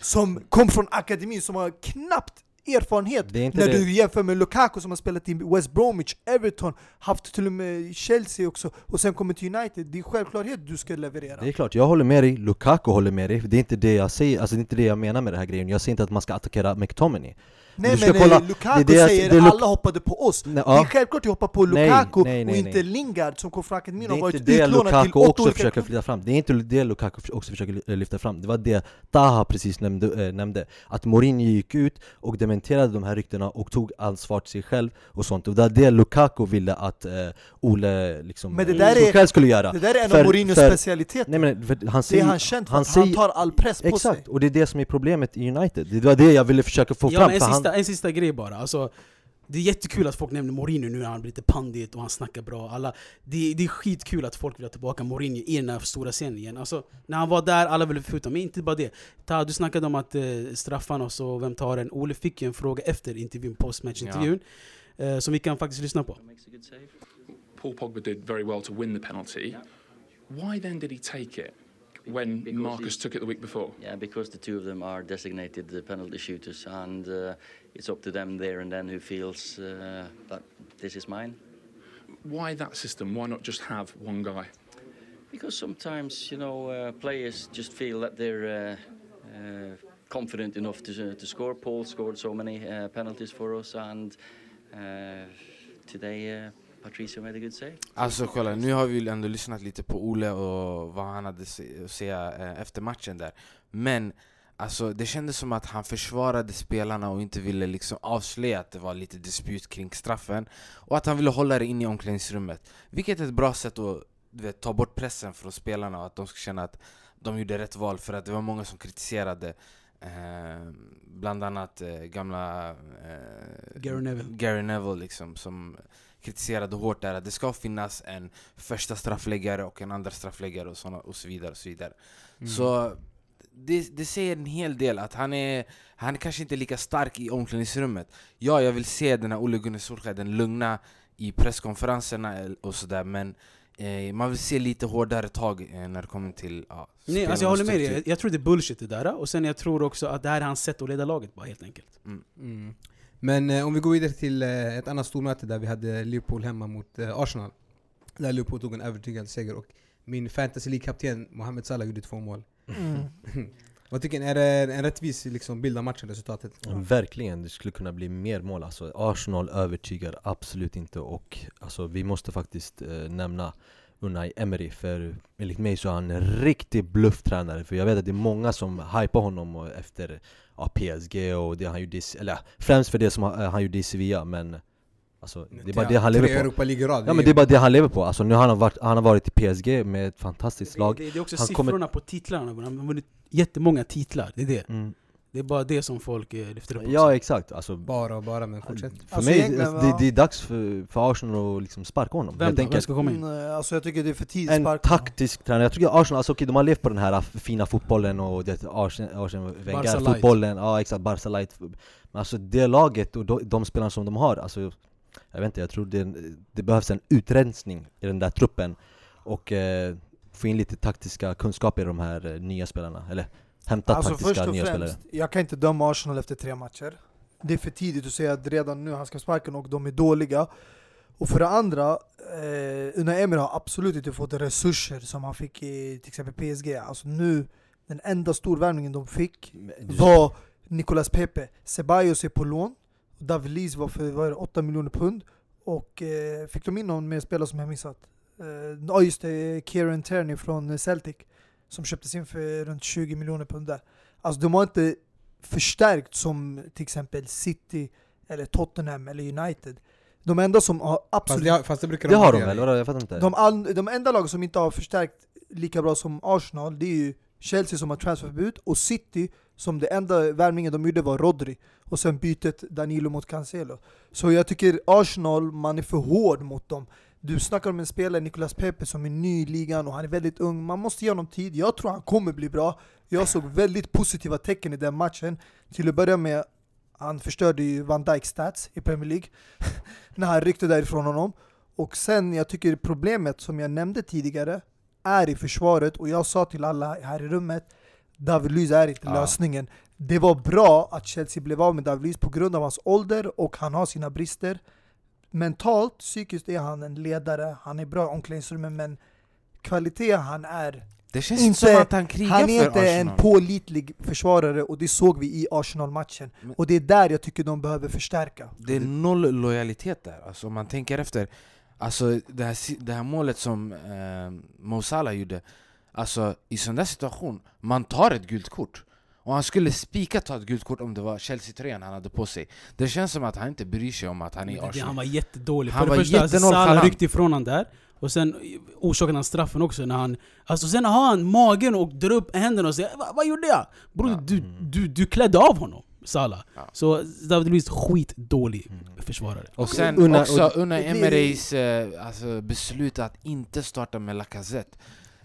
som kom från akademin, som har knappt erfarenhet när det. du jämför med Lukaku som har spelat i West Bromwich, Everton, haft till och med Chelsea också och sen kommer till United. Det är självklarhet du ska leverera. Det är klart, jag håller med dig, Lukaku håller med dig, det är inte det jag säger, alltså det är inte det jag menar med den här grejen Jag säger inte att man ska attackera McTominay Nej du ska men kolla- eh, Lukaku det är det säger det är Luk- alla hoppade på oss. Nej, Det är självklart att hoppa på Lukaku nej, nej, och inte nej. Lingard som kom från akademin Det och är varit det utlånad till åtta också försöker flytta fram, det är inte det Lukaku också försöker lyfta fram Det var det Taha precis nämnde, äh, nämnde Att Mourinho gick ut och dementerade de här ryktena och tog ansvar till sig själv och sånt Och det var det Lukaku ville att eh, Ole liksom, Men det där är- Solskjaer skulle göra Det där är en För- av Mourinhos specialiteter. Nej men för han det säger, är han känd för, han att han säger- tar all press på Exakt, sig. och det är det som är problemet i United Det var det jag ville försöka få Ja, fram sista, en sista grej bara. Alltså, det är jättekul att folk nämner Mourinho nu när han blir lite pandit och han snackar bra. Alla, det, det är skitkul att folk vill ha tillbaka Mourinho i den här stora scenen igen. Alltså, när han var där, alla ville få ut honom. Men inte bara det. Ta, du snackade om att eh, straffarna och så, vem tar den? Ole fick ju en fråga efter intervjun, postmatch-intervjun. Eh, som vi kan faktiskt lyssna på. Paul Pogba did very well to win the penalty. Why then did he take it when Because Marcus took it the week before? Yeah, because the two of them are designated the penalty shooters, and uh, it's up to them there and then who feels uh, that this is mine. Why that system? Why not just have one guy? Because sometimes, you know, uh, players just feel that they're uh, uh, confident enough to, to score. Paul scored so many uh, penalties for us, and uh, today uh, Patricio a good save. Alltså kolla, nu har vi ju ändå lyssnat lite på Ole och vad han hade att säga eh, efter matchen där Men alltså, det kändes som att han försvarade spelarna och inte ville liksom avslöja att det var lite dispyt kring straffen Och att han ville hålla det inne i omklädningsrummet Vilket är ett bra sätt att vet, ta bort pressen från spelarna och att de ska känna att de gjorde rätt val För att det var många som kritiserade eh, Bland annat eh, gamla eh, Gary Neville. Gary Neville liksom, som kritiserade hårt där att det ska finnas en första straffläggare och en andra straffläggare och, såna, och så vidare. Och så vidare. Mm. Så det, det säger en hel del att han är, han är kanske inte lika stark i omklädningsrummet. Ja, jag vill se den här Ole Gunnar Solskjaer, den lugna i presskonferenserna och sådär men eh, man vill se lite hårdare tag eh, när det kommer till ja, Nej, alltså jag håller med dig. Jag, jag tror det är bullshit det där. Och sen jag tror också att det här är hans sätt att leda laget bara helt enkelt. Mm. Men eh, om vi går vidare till eh, ett annat stormöte där vi hade Liverpool hemma mot eh, Arsenal. Där Liverpool tog en övertygande seger och min fantasy League-kapten Mohamed Salah gjorde två mål. Mm. *laughs* Vad tycker ni? Är det en rättvis liksom, bild av matchen, resultatet? Verkligen, det skulle kunna bli mer mål alltså. Arsenal övertygar absolut inte och alltså, vi måste faktiskt eh, nämna Unai Emery för enligt mig så är han en riktig blufftränare för jag vet att det är många som hypar honom efter ja, PSG och det han gjorde i, eller främst för det som han, han gjorde i Sevilla men alltså, det är bara det han lever på. Ja men det är bara det han lever på, alltså nu har han varit, han har varit i PSG med ett fantastiskt lag Det, det är också Han siffrorna kommer- på titlarna. Han har vunnit jättemånga titlar. Det är det. mm. Det är bara det som folk eh, lyfter upp också. Ja exakt, alltså Bara och bara, men fortsätt. För Alltså, mig, egentligen, alltså, det, det är dags för, för Arsenal att liksom sparka honom Vem, Helt då? vem enkelt. ska komma in? Mm, alltså jag tycker det är för tidigt En sparka. taktisk tränare, jag tycker Arsenal, alltså okej de har levt på den här fina fotbollen och det Arsenal, Arsenal Barca Wenger light. fotbollen, ja exakt, Barca light Men alltså det laget och de, de spelarna som de har, alltså Jag vet inte, jag tror det, det behövs en utrensning i den där truppen Och eh, få in lite taktiska kunskaper i de här eh, nya spelarna, eller hämta Alltså först taktiska och nya främst, spelare jag kan inte döma Arsenal efter tre matcher. Det är för tidigt att säga att redan nu han ska sparken och de är dåliga. Och för det andra, eh, Unai Emery har absolut inte fått resurser som han fick i till exempel PSG. Alltså nu, den enda storvärvningen de fick var Nicolas Pepe. Ceballos är på lån, Luiz var för vad är det, 8 miljoner pund. Och eh, fick de in någon mer spelare som jag missat? Eh, Ja just det, Kieran Tierney från Celtic. Som köptes in för runt 20 miljoner pund där. Alltså de har inte förstärkt som till exempel City, eller Tottenham eller United. De enda som har Fast absolut... det, fast det brukar Det de har ha, de väl? Vadå? Jag fattar inte De, all, de enda lag som inte har förstärkt lika bra som Arsenal, det är ju Chelsea som har transferförbud och City som det enda värvningen de gjorde var Rodri och sen bytet Danilo mot Cancelo. Så jag tycker Arsenal, man är för hård mot dem. Du snackar om en spelare, Nicolas Pepe, som är ny i ligan och han är väldigt ung. Man måste ge honom tid. Jag tror han kommer bli bra. Jag såg väldigt positiva tecken i den matchen. Till att börja med, han förstörde ju Van Dijk stats i Premier League *laughs* när han ryckte därifrån honom. Och sen, jag tycker problemet som jag nämnde tidigare är i försvaret och jag sa till alla här i rummet David Luiz är inte Ja. lösningen. Det var bra att Chelsea blev av med David Luiz på grund av hans ålder och han har sina brister. Mentalt, psykiskt är han en ledare, han är bra i omklädningsrummet men kvalitet han är Det känns Inte- som att han krigar han är för inte Arsenal. en pålitlig försvarare och det såg vi i Arsenal-matchen. Och det är där jag tycker de behöver förstärka. Det är noll lojalitet där, alltså, om man tänker efter Alltså det här, det här målet som eh, Mo Salah gjorde Alltså i sån där situation, man tar ett gult kort Och han skulle spika ta ett gult kort om det var Chelsea-tröjan han hade på sig Det känns som att han inte bryr sig om att han är i Arsenal Han var jättedålig. Han För var det första, alltså, Salah ryckte ifrån han där. Och sen orsakade han straffen också när han... Alltså sen har han magen och drar upp händerna och säger "Va- Vad gjorde jag? Bror, Ja. du, du, du klädde av honom, Salah. Ja. Så David Luiz skitdålig försvarare. Och sen Unna- också och- Unai Emerys eh, alltså, beslut att inte starta med Lacazette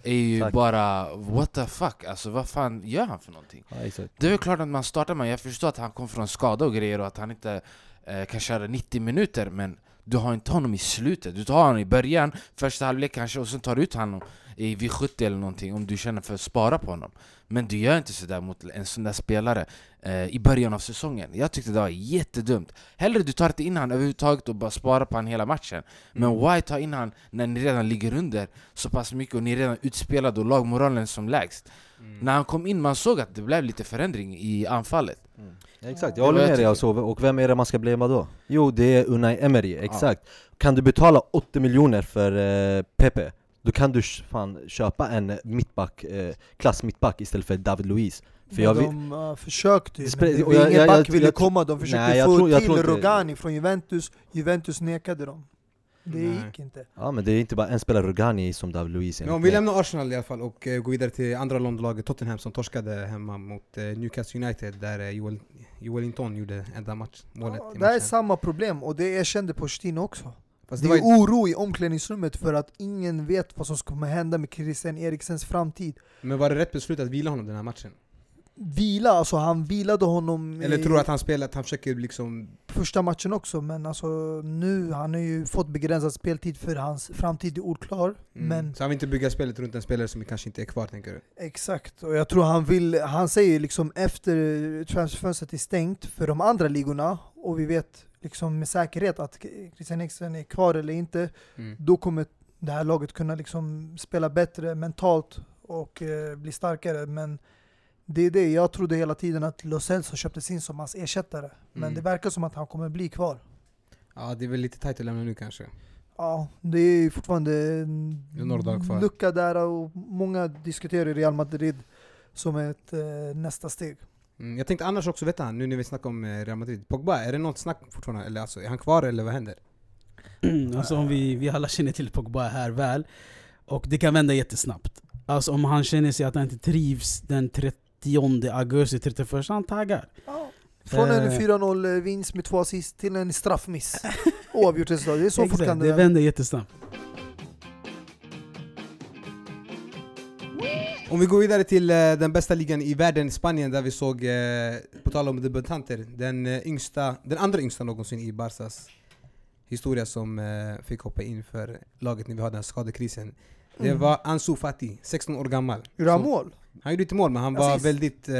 är ju Tack. bara what the fuck, alltså vad fan gör han för någonting? Ja, exakt. Det är väl klart att man startar med, jag förstår att han kom från skada och grejer och att han inte eh, kan köra 90 minuter men du har inte honom i slutet, du tar honom i början, första halvlek kanske och sen tar du ut honom i vid 70 eller någonting om du känner för att spara på honom Men du gör inte sådär mot en sån där spelare eh, i början av säsongen. Jag tyckte det var jättedumt. Hellre du tar inte in han överhuvudtaget och bara sparar på han hela matchen. Men why ta in han när ni redan ligger under så pass mycket och ni är redan utspelade och lagmoralen som lägst? När han kom in man såg att det blev lite förändring i anfallet. Ja, exakt, jag håller med jag dig alltså. Och vem är det man ska blamea då? Jo, det är Unai Emery, exakt. Kan du betala 80 miljoner för eh, Pepe, då kan du fan köpa en mittback, eh, klass mittback istället för David Luiz För Men jag de uh, försökte ju, men jag- ingen jag- back jag- ville jag- komma, de försökte Nej, jag få tror- till Rogani från Juventus, Juventus nekade dem. Det Nej. gick inte. ja men det är inte bara en spelare Rugani som David Luiz Men om vi lämnar Arsenal i alla fall och eh, går vidare till andra Londonlaget Tottenham som torskade hemma mot eh, Newcastle United där eh, Joel, Joel Linton gjorde enda match, målet Ja, i det här är matchen. samma problem och det erkände Pochettino också. Fast Det det var är ju, oro i omklädningsrummet för att ingen vet vad som kommer hända med Christian Eriksens framtid. men var det rätt beslut att vila honom den här matchen? Vila, alltså han vilade honom Eller i tror du att han spelar, att han försöker liksom... första matchen också, men alltså nu, han har ju fått begränsad speltid för hans framtid är oklar. Mm. Men Så han vill inte bygga spelet runt en spelare som kanske inte är kvar tänker du? Exakt, och jag tror han vill, han säger liksom efter transferfönstret är stängt för de andra ligorna och vi vet liksom med säkerhet att Christian Eriksen är kvar eller inte, Mm. då kommer det här laget kunna liksom spela bättre mentalt och eh, bli starkare. Men det är det, jag trodde hela tiden att Lo Celso köptes in som hans ersättare. Men Mm. det verkar som att han kommer bli kvar. Ja det är väl lite tajt att lämna nu kanske. Ja, det är fortfarande en lucka där och många diskuterar Real Madrid som ett eh, nästa steg. Mm. Jag tänkte annars också veta, nu när vi snackar om eh, Real Madrid, Pogba, är det något snack fortfarande? Eller alltså, är han kvar eller vad händer? alltså om vi, vi alla känner till Pogba här väl, och det kan vända jättesnabbt. Alltså om han känner sig att han inte trivs den 30 augusti, 31 han taggar. Från en Eh. 4-0 vinst med två assist till en straffmiss. *laughs* Oavgjort resultat. Det är så fort kan det det vänder jättesnabbt. Om vi går vidare till eh, den bästa ligan i världen, Spanien, där vi såg, eh, på tal om debutanter, den, eh, yngsta, den andra yngsta någonsin i Barsas historia som fick hoppa in för laget när vi hade den här skadekrisen. Det Mm. var Ansu Fati, 16 år gammal. Gjorde han mål? Han gjorde inte mål, men han var Assist. väldigt eh,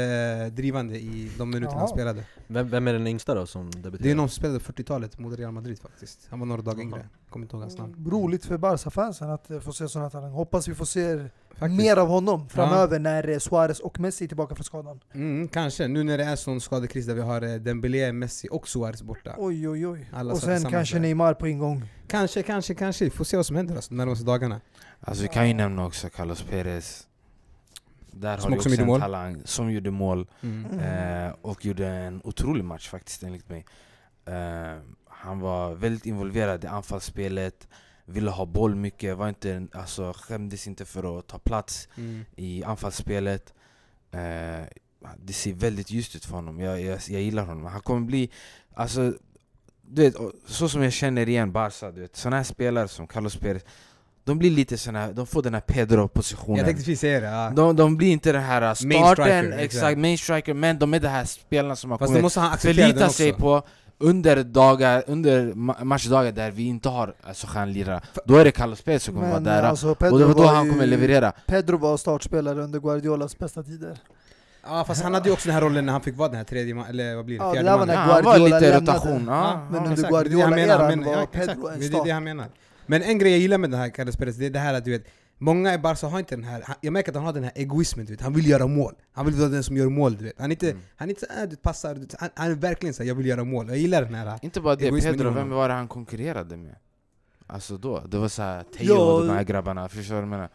drivande i de minuter han Ja. spelade. Vem, vem är den yngsta då som debuterar? Det är någon som spelade 40-talet mot Real Madrid faktiskt. Han var några dagar yngre. Kommer inte ihåg hans namn. Roligt för Barca-fansen att eh, få se sådana talanger. Hoppas vi får se Faktiskt. mer av honom framöver när eh, Suarez och Messi är tillbaka från skadan. Mm, kanske, nu när det är sån skadekris där vi har eh, Dembélé, Messi och Suarez borta. Oj oj oj. Alla och satt sen tillsammans kanske där. Neymar på ingång. Kanske, kanske, kanske. Vi får se vad som händer alltså, de närmaste dagarna. Alltså vi kan ju nämna också Carlos Perez. Där Som har också också en mål. talang som gjorde mål. Mm. Mm. Eh, och gjorde en otrolig match faktiskt enligt mig. Eh, han var väldigt involverad i anfallsspelet, ville ha boll mycket, var inte, alltså, skämdes inte för att ta plats Mm. i anfallsspelet. Eh, det ser väldigt ljust ut för honom, jag, jag, jag gillar honom. Han kommer bli, alltså, du vet, så som jag känner igen Barca, du vet, såna här spelare som Carlos Perez, de blir lite såna här, de får den här Pedro-positionen. Jag tänkte precis säga det. Ja. De, de blir inte den här Main starten, striker, exakt, exakt. main striker, men de är de här spelarna som har Fast kommit måste han förlita sig på under, dagar, under ma- matchdagar där vi inte har alltså, stjärnlirare. Då är det Carlos Perez som kommer Men vara där. alltså och det var då var han kommer leverera. Pedro var startspelare under Guardiolas bästa tider. Ja fast han hade ju också den här rollen när han fick vara den här tredje man, eller vad blir det? Ja, det Fjärde där var mannen. när Ja, han var Guardiola lite rotation. Ja. Men under han Guardiola-eran var ja, Pedro en Det är det start. han menar. Men en grej jag gillar med den här Carlos Perez, det är det här att du vet Många i Barca har inte den här, jag märker att han har den här egoismen du vet, han vill göra mål. Han vill vara den som gör mål du vet. Han är inte, Mm. han är inte såhär, du passar, du han, han är verkligen såhär, jag vill göra mål. Jag gillar den här Inte bara det, Pedro, vem var det han konkurrerade med? Alltså då, det var såhär Teo och de här grabbarna, förstår du vad jag menar?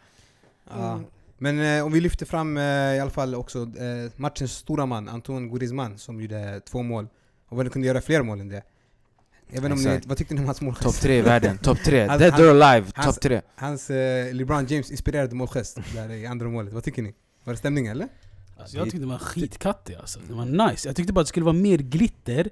Ja. Men eh, om vi lyfter fram eh, i alla fall också eh, matchens stora man, Anton Griezmann, som gjorde två mål. Och väl kunde göra fler mål än det Jag vet inte om ni, vad tyckte ni om hans målgest? Topp tre i världen, topp tre, dead han- or alive, topp tre Hans eh, LeBron James inspirerade målgest där i andra målet, vad tycker ni? Var det stämning eller? Alltså, jag tyckte det var skitkattig alltså. Det var nice. Jag tyckte bara att det skulle vara mer glitter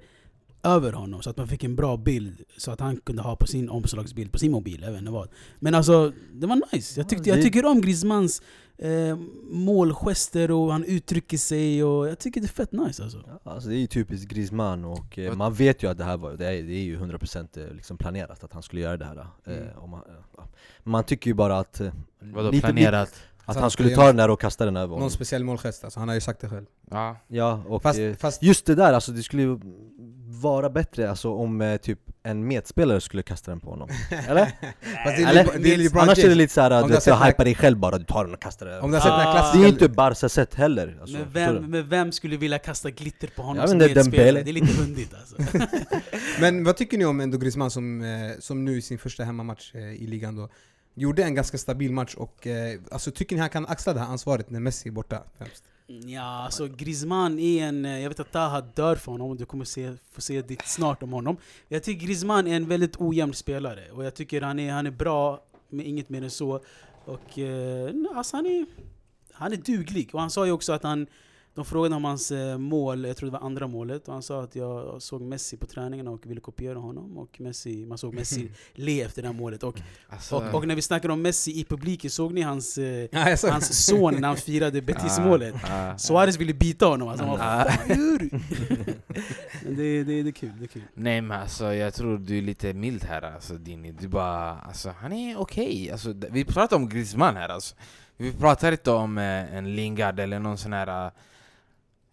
över honom så att man fick en bra bild så att han kunde ha på sin omslagsbild på sin mobil, jag vet inte vad. Men alltså, det var nice. Jag, tyckte, jag tycker om Griezmanns eh, målgester och han uttrycker sig och jag tycker det är fett nice alltså. Ja, alltså det är ju typiskt Griezmann och eh, man vet ju att det här var, det är, det är ju 100% eh, liksom planerat att han skulle göra det här. Eh, Mm. man, ja. Man tycker ju bara att, eh, Vadå lite- planerat? Att han skulle ta den där och kasta den över Någon honom. speciell målgest alltså, han har ju sagt det själv Ja. Ja, och Fast, eh, fast just det där, alltså det skulle ju vara bättre alltså, om eh, typ en medspelare skulle kasta den på honom. *laughs* Eller? Fast det är, Eller? Le- det är LeBron Annars är det lite såhär, du du den hypar dig själv bara, du tar den och kastar den Om du har sett den här Ah. Det är ju inte Barca-sätt heller alltså, men, vem, men vem skulle vilja kasta glitter på honom Jag som medspelare? Dembele. Det är lite hundigt alltså. *laughs* Men vad tycker ni om ändå Griezmann som, eh, som nu i sin första hemmamatch eh, i ligan då Gjorde en ganska stabil match och eh, alltså tycker ni han kan axla det här ansvaret när Messi är borta? Främst? Ja, alltså Griezmann är en... Eh, jag vet att Taha dör för honom, du kommer se, få se ditt snart om honom. Jag tycker Griezmann är en väldigt ojämn spelare och jag tycker han är, han är bra, men inget mer än så. Och eh, alltså han är, han är duglig. Och han sa ju också att han... De frågade om hans eh, mål, jag tror det var andra målet, och han sa att jag såg Messi på träningarna och ville kopiera honom. Och Messi, man såg Messi *laughs* le efter det här målet. Och, Alltså, och, och när vi snackar om Messi i publiken, såg ni hans, eh, *laughs* Ja, såg- hans son när han firade *laughs* Betis-målet? ah, Suarez ville bita honom, alltså, han Ah. vad fan gör du? Det, det, det är kul, det är kul. Nej men alltså jag tror du är lite mild här alltså Dini, du bara, alltså han är okej alltså, d- Vi pratar om Griezmann här alltså Vi pratar inte om eh, en Lingard eller någon sån här eh,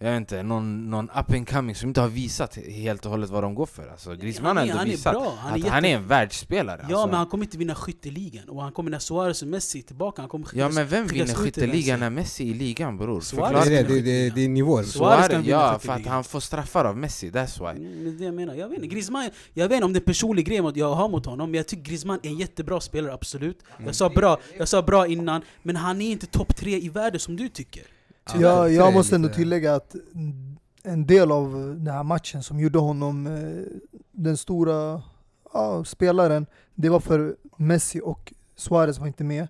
Jag vet inte, någon, någon up and coming som inte har visat helt och hållet vad de går för alltså Griezmann har Han är- ändå han är visat bra, han är att jätte- han är en världsspelare Ja alltså. men han kommer inte vinna skytteligan, och han kommer när Suarez och Messi är tillbaka, han kommer Ja men vem vinner skytteligan när Messi är i ligan bror? Suarez Det det, det, det, är nivåer Suarez, kan vinna ja för att han får straffar av Messi, that's why Mm, men det jag menar, jag vet inte. Griezmann, jag vet inte om det är en personlig grej jag har mot honom, men jag tycker Griezmann är en jättebra spelare, absolut. Mm. Jag, sa bra, jag sa bra innan, men han är inte topp tre i världen som du tycker. Tyvärr. Jag, jag måste ändå tillägga att en del av den här matchen som gjorde honom eh, den stora ja, spelaren, det var för Messi och Suarez var inte med.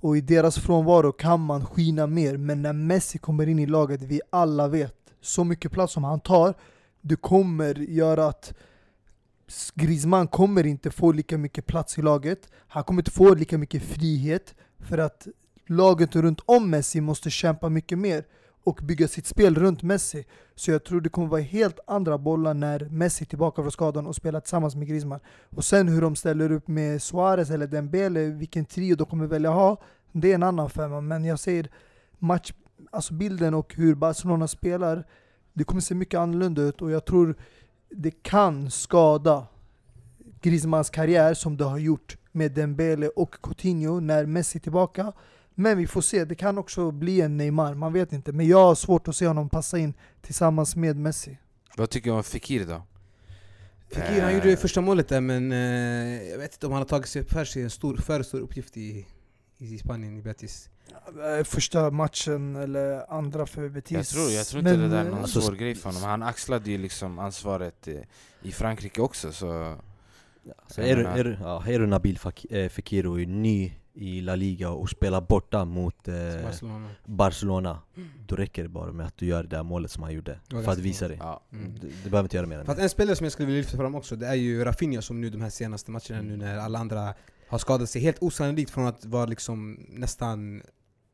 Och i deras frånvaro kan man skina mer, men när Messi kommer in i laget, vi alla vet, så mycket plats som han tar, det kommer göra att Griezmann kommer inte få lika mycket plats i laget, han kommer inte få lika mycket frihet, för att laget runt om Messi måste kämpa mycket mer och bygga sitt spel runt Messi. Så jag tror det kommer vara helt andra bollar när Messi är tillbaka från skadan och spelar tillsammans med Griezmann. Och sen hur de ställer upp med Suarez eller Dembele, vilken trio de kommer välja ha, det är en annan femma. Men jag säger match, alltså bilden och hur Barcelona spelar, det kommer se mycket annorlunda ut och jag tror det kan skada Griezmanns karriär som det har gjort med Dembele och Coutinho när Messi är tillbaka. Men vi får se, det kan också bli en Neymar, man vet inte. Men jag har svårt att se honom passa in tillsammans med Messi. Vad tycker du om Fekir då? Fekir, han Eh. gjorde det första målet där men eh, jag vet inte om han har tagit sig för sig en stor, för stor uppgift i, i Spanien, i Betis. Eh, Första matchen eller andra för Betis. Jag tror, jag tror inte Men, det där är någon alltså, svår grej för honom. Han axlade ju liksom ansvaret i Frankrike också så... Så Jag är, är, du, ja, är du Nabil Fekir och är ny i La Liga och spelar borta mot eh, Barcelona. Barcelona Då räcker det bara med att du gör det där målet som han gjorde För att visa dig Ja. Mm. du, du behöver inte göra mer än För att det en spelare som jag skulle vilja lyfta fram också, det är ju Rafinha som nu de här senaste matcherna nu när alla andra har skadat sig helt osannolikt från att vara liksom nästan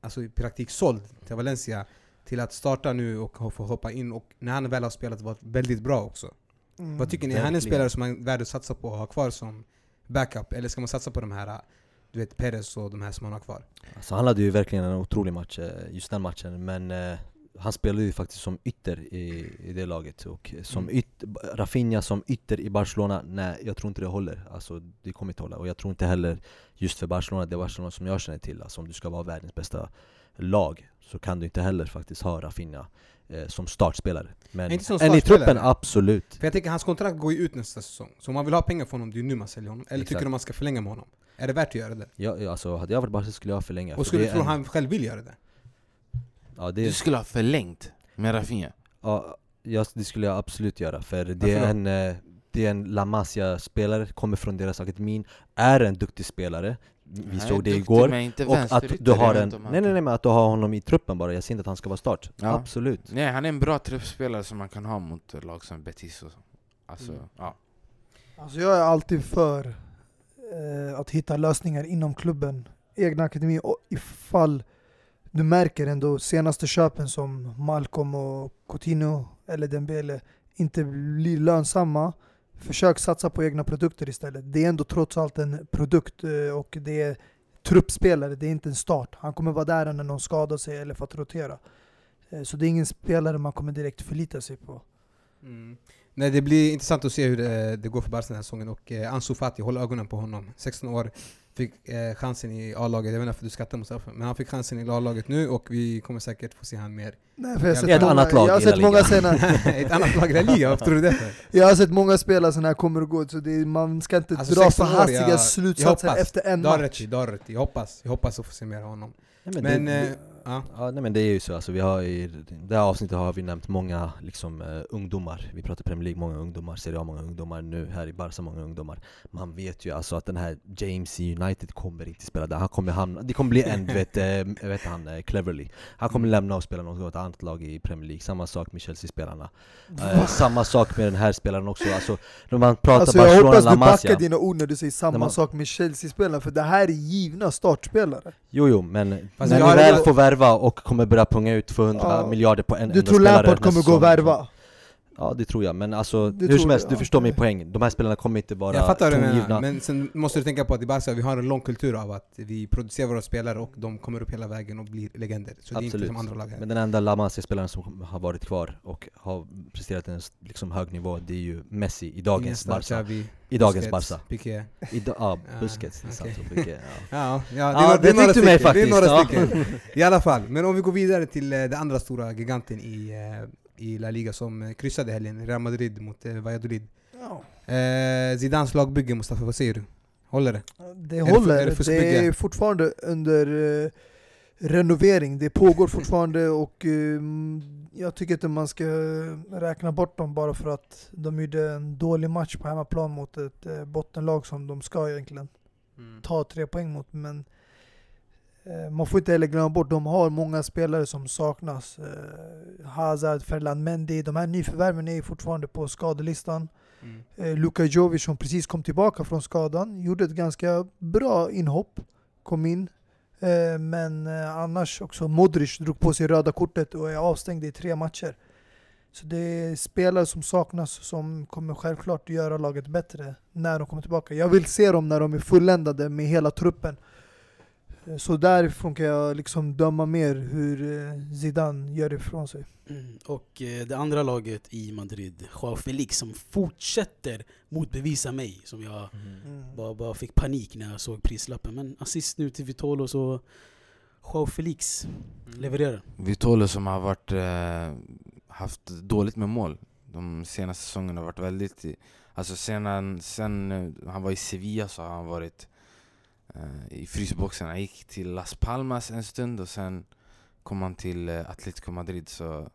alltså i praktik såld till Valencia till att starta nu och få hoppa in och när han väl har spelat varit väldigt bra också. Mm. Vad tycker ni? Är han en spelare som man är värd att satsa på och ha kvar som backup? Eller ska man satsa på de här, du vet Perez och de här som han har kvar? alltså, Han hade ju verkligen en otrolig match, eh, just den matchen Men eh, han spelade ju faktiskt som ytter i, i det laget och som Mm. yt, Rafinha som ytter i Barcelona, nej jag tror inte det håller Alltså det kommer inte hålla, och jag tror inte heller just för Barcelona, det Barcelona som jag känner till Alltså om du ska vara världens bästa lag Så kan du inte heller faktiskt ha Rafinha eh, som startspelare Men Inte som en i startspelare. truppen, absolut För jag tänker hans kontrakt går ju ut nästa säsong. Så om man vill ha pengar från honom, det är ju nu man säljer honom. Eller Exakt. tycker du man ska förlänga med honom? Är det värt att göra det? jag- alltså, Hade jag varit Barca skulle jag förlänga för Och skulle du tro en- han själv vill göra det? ja, det Du skulle ha förlängt med Rafinha? Ja, jag, det skulle jag absolut göra, för det är en, eh, det är en La Masia-spelare, kommer från deras akademin, är en duktig spelare Vi såg det igår, men inte och att du har en, nej nej nej men att du har honom i truppen bara, jag ser inte att han ska vara start Ja. Absolut Nej, han är en bra truppspelare som man kan ha mot lag som Betis och så. Alltså, Mm. ja. Alltså jag är alltid för eh, att hitta lösningar inom klubben, egna akademi, och ifall du märker ändå senaste köpen som Malcolm och Coutinho eller Dembele inte blir lönsamma, försök satsa på egna produkter istället. Det är ändå trots allt en produkt eh, och det är truppspelare, det är inte en start. Han kommer vara där när någon skadar sig eller för att rotera. Eh, Så det är ingen spelare man kommer direkt förlita sig på. Mm. Nej, det blir intressant att se hur det, det går för Barca den här säsongen och eh, Ansu Fati, håll ögonen på honom. 16 år, fick eh, chansen i A-laget, jag vet inte varför du skrattar Mustafa, men han fick chansen i A-laget nu och vi kommer säkert få se han mer. Nej, för jag har I sett ett många, annat lag jag har sett många Liga. sena, *laughs* Ett annat lag i La Liga, varför tror du det? För? *laughs* Jag har sett många spelare som här kommer och går, så det, man ska inte Alltså, dra för 16 år, hastiga slutsatser efter en match. du har rätt. Jag hoppas, jag hoppas att få se mer av honom. Nej, Men, det, eh, ja. ja, nej, men det är ju så, alltså, vi har i det här avsnittet har vi nämnt många liksom, eh, ungdomar. Vi pratar Premier League, många ungdomar, Serie A, många ungdomar. Nu här i Barca, många ungdomar. Man vet ju alltså att den här James i United kommer inte spela där. Han kommer hamna, det kommer bli en, vet, eh, vet han, eh, Cleverly. Han kommer lämna och spela något annat lag i Premier League. Samma sak med Chelsea-spelarna. Samma sak med den här spelaren också. Alltså, När man pratar Alltså jag Barcelona, hoppas La du backar dina ord när du säger samma man- sak med Chelsea-spelarna, för det här är givna startspelare. Jo jo, men Fast när jag ni väl får värva och kommer börja punga ut 200 Ja. miljarder på en Du enda tror spelare Lampard nästa kommer gå och värva? Ja det tror jag, men alltså Det hur som helst, du ja. förstår min poäng De här spelarna kommer inte vara Jag fattar vad du menar, tongivna men sen måste du tänka på att i Barca vi har en lång kultur av att vi producerar våra spelare och de kommer upp hela vägen och blir legender. Så det är inte Absolut. som andra lag här. Men den enda La Masia-spelaren som har varit kvar och har presterat en liksom, hög nivå Det är ju Messi i dagens Iniesta, Barca Xavi, I dagens Busquets, Barca Piqué. I da- Ja, Ja, Busquets, och Piqué, ja. *laughs* Ja, ja, det, Ja, är några du mig stycken, Det är några faktiskt, ja. stycken. I alla fall, men om vi går vidare till eh, den andra stora giganten i, eh, i La Liga som eh, kryssade helgen, Real Madrid mot eh, Valladolid. Eh, Zidans lagbygge, Mustafa, vad säger du? Håller det? Det det håller, för- är det det, fuskbygge? är fortfarande under eh, renovering, det pågår fortfarande och eh, jag tycker inte man ska räkna bort dem bara för att de gjorde en dålig match på hemmaplan mot ett eh, bottenlag som de ska egentligen ta tre poäng mot. Men Eh, Man får inte heller glömma bort, de har många spelare som saknas. Eh, Hazard, Ferland Mendy, de här nyförvärven är fortfarande på skadelistan. Mm. Eh, Luka Jovic som precis kom tillbaka från skadan, gjorde ett ganska bra inhopp, kom in. Eh, men eh, annars också, Modric drog på sig röda kortet och är avstängd i tre matcher. Så det är spelare som saknas som kommer självklart göra laget bättre när de kommer tillbaka. Jag vill se dem när de är fulländade med hela truppen. Så därifrån kan jag liksom döma mer hur eh, Zidane gör ifrån sig. Mm. Och eh, det andra laget i Madrid, Joao Felix, som fortsätter motbevisa mig. Som jag bara, bara fick panik när jag såg prislappen. Men assist nu till Vitolo så Joao Felix levererar. Vitolo som har varit, eh, haft dåligt med mål de senaste säsongerna har varit väldigt... Alltså sen, han, sen eh, han var i Sevilla så har han varit i frysboxen. Han gick till Las Palmas en stund och sen kom han till eh, Atletico Madrid. Så,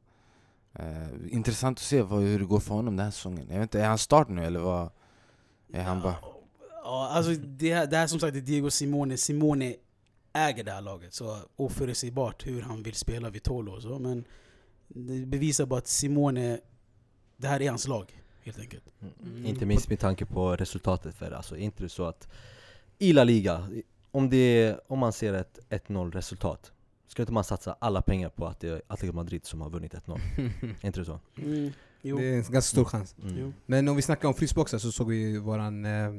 eh, intressant att se vad, hur det går för honom den här säsongen. Jag vet inte, är han start nu eller vad? Är han bara... Ja, alltså det här, det här som sagt är Diego Simone. Simone äger det här laget. Så oförutsägbart hur han vill spela Vitolo och så. Men det bevisar bara att Simone, det här är hans lag. Helt enkelt. Mm. Inte minst med tanke på resultatet för. Alltså inte så att i La Liga, om, det, om man ser ett 1-0 resultat Ska inte man satsa alla pengar på att det är Atletico Madrid som har vunnit 1-0? *laughs* är inte det så? Mm, jo. Det är en ganska stor chans. Mm. Men om vi snackar om frysboxar så såg vi våran eh,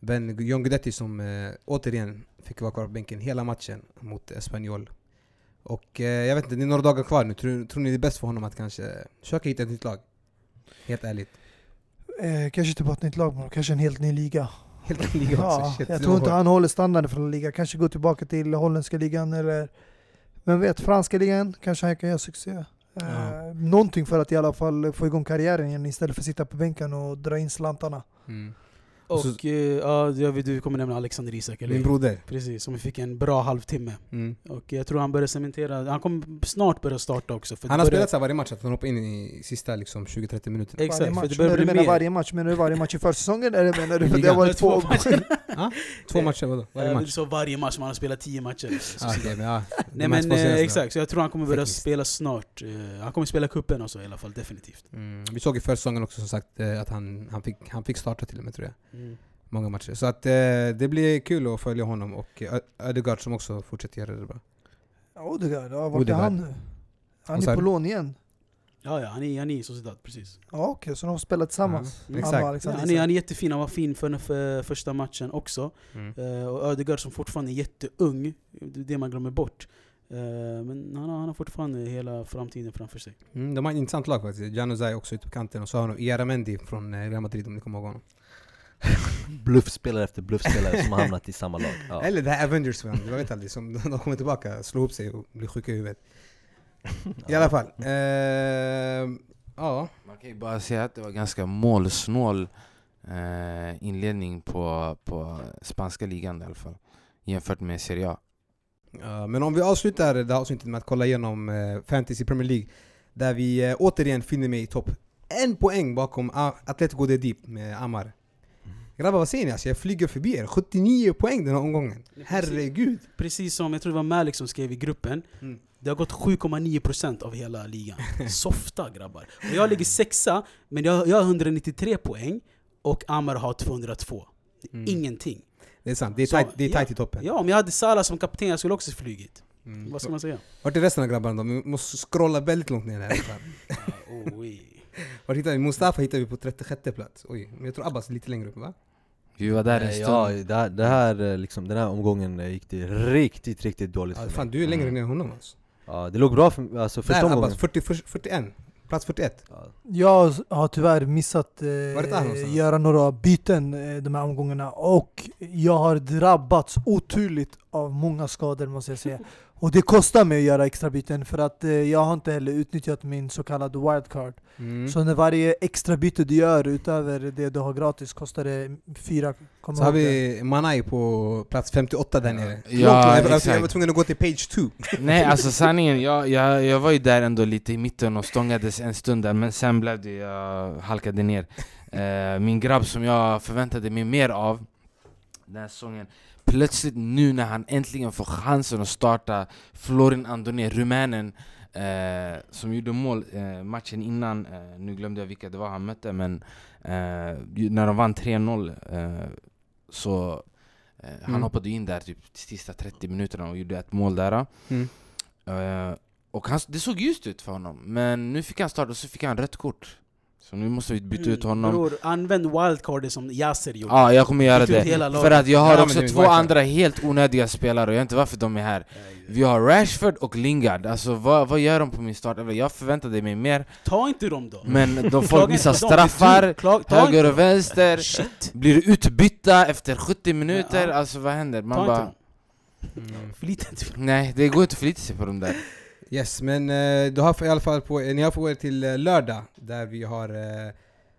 vän John Guidetti som eh, återigen fick vara kvar på bänken hela matchen mot Espanyol. Och eh, jag vet inte, det är några dagar kvar nu. Tror, tror ni det är bäst för honom att kanske försöka hitta ett nytt lag? Helt ärligt. Eh, kanske inte bara ett nytt lag, men kanske en helt ny liga. Helt *laughs* liga också. Ja, Shit, jag tror inte han håller standarden för La Liga. Kanske gå tillbaka till holländska ligan eller vem vet, franska ligan. Kanske han kan göra succé. Eh, Ja. Någonting för att i alla fall få igång karriären igen istället för att sitta på bänken och dra in slantarna. Mm. Och så- eh, ja, jag vet, du kommer nämna Alexander Isak, eller Min broder. Precis, som fick en bra halvtimme. Mm. Och jag tror han börjar cementera, han kommer snart börja starta också. För Han har börjar- spelat så varje match, att han hoppar in i sista liksom, 20-30 minuterna. Exakt, varje för det börjar Men bli menar mer. varje match? Menar du varje match i försäsongen? Eller menar du *laughs* för det har varit två Två matcher. *laughs* Två matcher, vadå? Varje Ja, match? Sa varje match, man har spelat tio matcher. Så- Ah, okej, men ja. Nej men eh, exakt, så jag tror han kommer börja Tekniskt. spela snart. Eh, han kommer spela cupen också i alla fall, definitivt. Mm. Vi såg i försäsongen också som sagt eh, att han, han, fick, han fick starta till och med tror jag. Mm. Många matcher. Så att eh, det blir kul att följa honom och Ödegaard som också fortsätter göra det bra. Odegaard, ja, vart är han nu? Han är på lån igen? Ja, ja, han är, han är i Sociedad, precis. Ja okej, så de har spelat tillsammans? Han exakt. och Ja, han, är, han är jättefin, han var fin för, för första matchen också. Mm. Eh, och Ödegaard som fortfarande är jätteung, det är det man glömmer bort. Eh, men han har, han har fortfarande hela framtiden framför sig. Mm, de har ett intressant lag faktiskt. Januzaj också ute på kanten och så har de Iaramendi från eh, Real Madrid om ni kommer ihåg honom. Bluffspelare efter bluffspelare som har hamnat i samma lag. Ja. Eller det här Avengers man, vet aldrig. Som de kommer tillbaka, slår ihop sig och blir sjuka i huvudet. *laughs* I alla fall. ehm, ja. Man kan ju bara säga att det var ganska målsnål eh, inledning på, på spanska ligan i alla fall. Jämfört med Serie A. Ja, men om vi avslutar det här avsnittet med att kolla igenom eh, Fantasy Premier League Där vi eh, återigen finner mig i topp en poäng bakom Atletico de Deep med Amar Grabbar vad säger ni? Alltså, jag flyger förbi er, 79 poäng den här omgången Herregud! Precis som, jag tror det var Malik som skrev i gruppen, Mm. det har gått 7,9% av hela ligan. *laughs* Softa grabbar. Och jag ligger sexa, men jag, jag har 193 poäng och Amar har 202. Det är Mm. Ingenting. Det är sant, det är tight, det är ja. tight i toppen Ja, om jag hade Salah som kapten, jag skulle också flugit. mm. Vad ska man säga? Vart är resten av grabbarna då? Vi måste scrolla väldigt långt ner här *laughs* Ah. Vart hittar vi? Mustafa hittar vi på 36 plats Oj, men jag tror Abbas är lite längre upp va? Vi var där en stund. ja, det här, det här, eh, liksom, den här omgången eh, gick det riktigt, riktigt dåligt Ja, för fan mig. du är längre Mm. ner än honom alltså Ja, det låg bra för alltså första omgången. Abbas, 40, 41 Plats 41 Ja. Jag har tyvärr missat eh, göra några byten eh, de här omgångarna och jag har drabbats oturligt av många skador måste jag säga. Och det kostar mig att göra extra byten för att eh, jag har inte heller utnyttjat min så kallade wildcard. Mm. Så när varje extra byte du gör utöver det du har gratis kostar det fyra. kom Så har vi Manai på plats 58 där nere. Ja, jag, alltså, jag var tvungen att gå till page 2. *laughs* Nej alltså sanningen, jag, jag, jag var ju där ändå lite i mitten och stångades en stund där men sen blev det, jag halkade ner. *laughs* Eh, min grabb som jag förväntade mig mer av, den här säsongen. Plötsligt nu när han äntligen får chansen att starta Florin Andone, rumänen eh, som gjorde mål eh, matchen innan, eh, nu glömde jag vilka det var han mötte men eh, när de vann 3-0 eh, så eh, han Mm. hoppade in där typ sista 30 minuterna och gjorde ett mål där. Mm. Och han, det såg ljust ut för honom, men nu fick han starta och så fick han rött kort. Så nu måste vi byta ut honom. Bror, använd wildcardet som Yasser gjorde. Ja, jag kommer göra det. För att jag har Ja, också två andra helt onödiga spelare och jag vet inte varför de är här. Vi har Rashford och Lingard, alltså vad, vad gör de på min start? Jag förväntade mig mer, Ta inte dem då. men de *laughs* folk missar straffar. Klag- höger och vänster, Shit. blir utbytta efter 70 minuter, Ja. alltså vad händer? Ta Man inte bara, dem. Mm. Förlita inte på dem. nej det går inte att förlita sig på dem där. *laughs* Yes, men eh, du har i alla fall på, ni har på er till eh, lördag där vi har eh,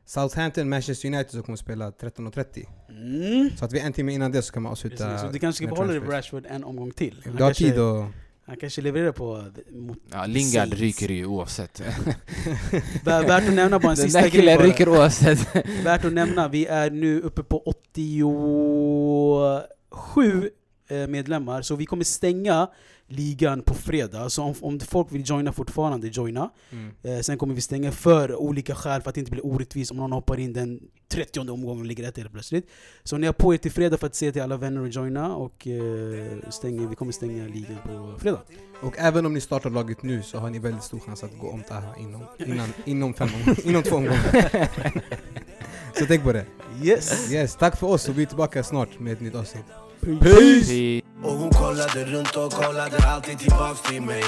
Southampton, Manchester United som kommer att spela 13.30. Mm. Så att vi en timme innan det så kan man avsluta Precis, så du kanske ska behålla dig på transfers. Rashford en omgång till. Han Du har kanske, tid och... han kanske levererar på... Mot, Ja, Lingard Saints. ryker ju oavsett. *laughs* Vä- Värt att nämna bara en Den sista där grej killen bara. ryker oavsett. *laughs* Värt att nämna, vi är nu uppe på 87 eh, medlemmar, så vi kommer stänga ligan på fredag. Så om, om folk vill joina fortfarande, joina. Mm. Eh, sen kommer vi stänga för olika skäl, för att det inte blir orättvist om någon hoppar in den 30 omgången och ligger rätt helt plötsligt. Så ni har på er till fredag för att se till alla vänner att joina, och eh, stänger, vi kommer stänga ligan på fredag. Och även om ni startar laget nu så har ni väldigt stor chans att gå om Taha inom, innan, inom, fem omgångar, *laughs* inom två omgångar. *laughs* så tänk på det. Yes! Yes, tack för oss och vi är tillbaka snart med ett nytt avsnitt. Peace. Och hon kollade runt och kollade alltid tillbaks till mig.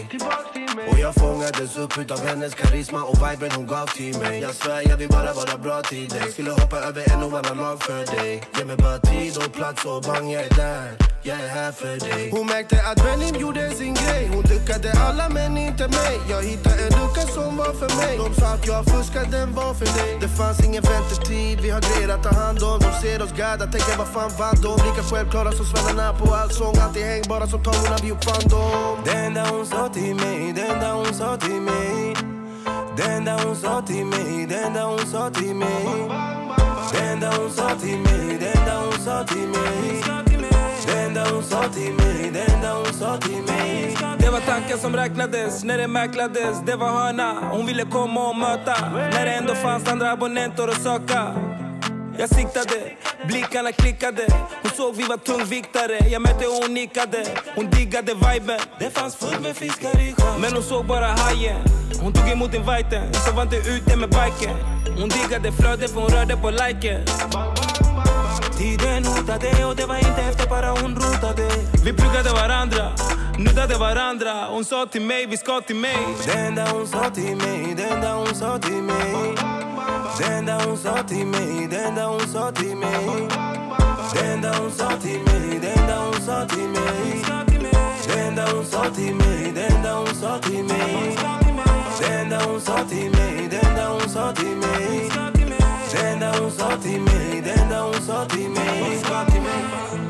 Och jag fångades upp utav hennes karisma och viben hon gav till mig. Jag svär jag vill bara vara bra till dig Skulle hoppa över en och annan lag för dig. Ge mig bara tid och plats och bang jag är där. Jag är här för dig. Hon märkte att Benim gjorde sin grej. Hon duckade alla men inte mig. Jag hittade en lucka som var för mig. De sa att jag fuskade, den var för dig. Det fanns ingen väntetid, vi har grejer att ta hand om De ser oss gadda, tänker vad fan vann de? Lika självklara som svennarna på allsång. Alltid hängbara som tavlorna vi uppfann dem Det enda hon sa till mig, det enda hon sa till mig. Det enda hon sa till mig, det enda hon sa till mig. Det enda hon sa till mig, det enda hon sa till mig enda hon sa till mig, det enda hon sa till mig. Det var tanken som räknades när det mäklades. Det var hörna, hon ville komma och möta. När det ändå fanns andra abonnenter att söka. Jag siktade, blickarna klickade. Hon såg vi var tungviktare. Jag mötte och hon nickade. Hon diggade viben. Det fanns fullt med fiskar i sjön. Men hon såg bara hajen. Hon tog emot inviten Så var inte ute med biken. Hon diggade flödet för hon rörde på liken. Tiden hotade och det var inte efter bara hon rotade Vi pluggade varandra, nuddade varandra Hon sa till mig, vi ska till mig Det enda hon sa till mig, det enda hon sa till mig Det enda hon sa till mig, det enda hon sa till mig Det enda hon sa till mig, det enda hon sa till mig Det enda hon sa till mig, det enda hon sa till mig Det enda hon sa till mig, det enda hon sa till mig det enda hon sa till mig, det enda hon sa till mig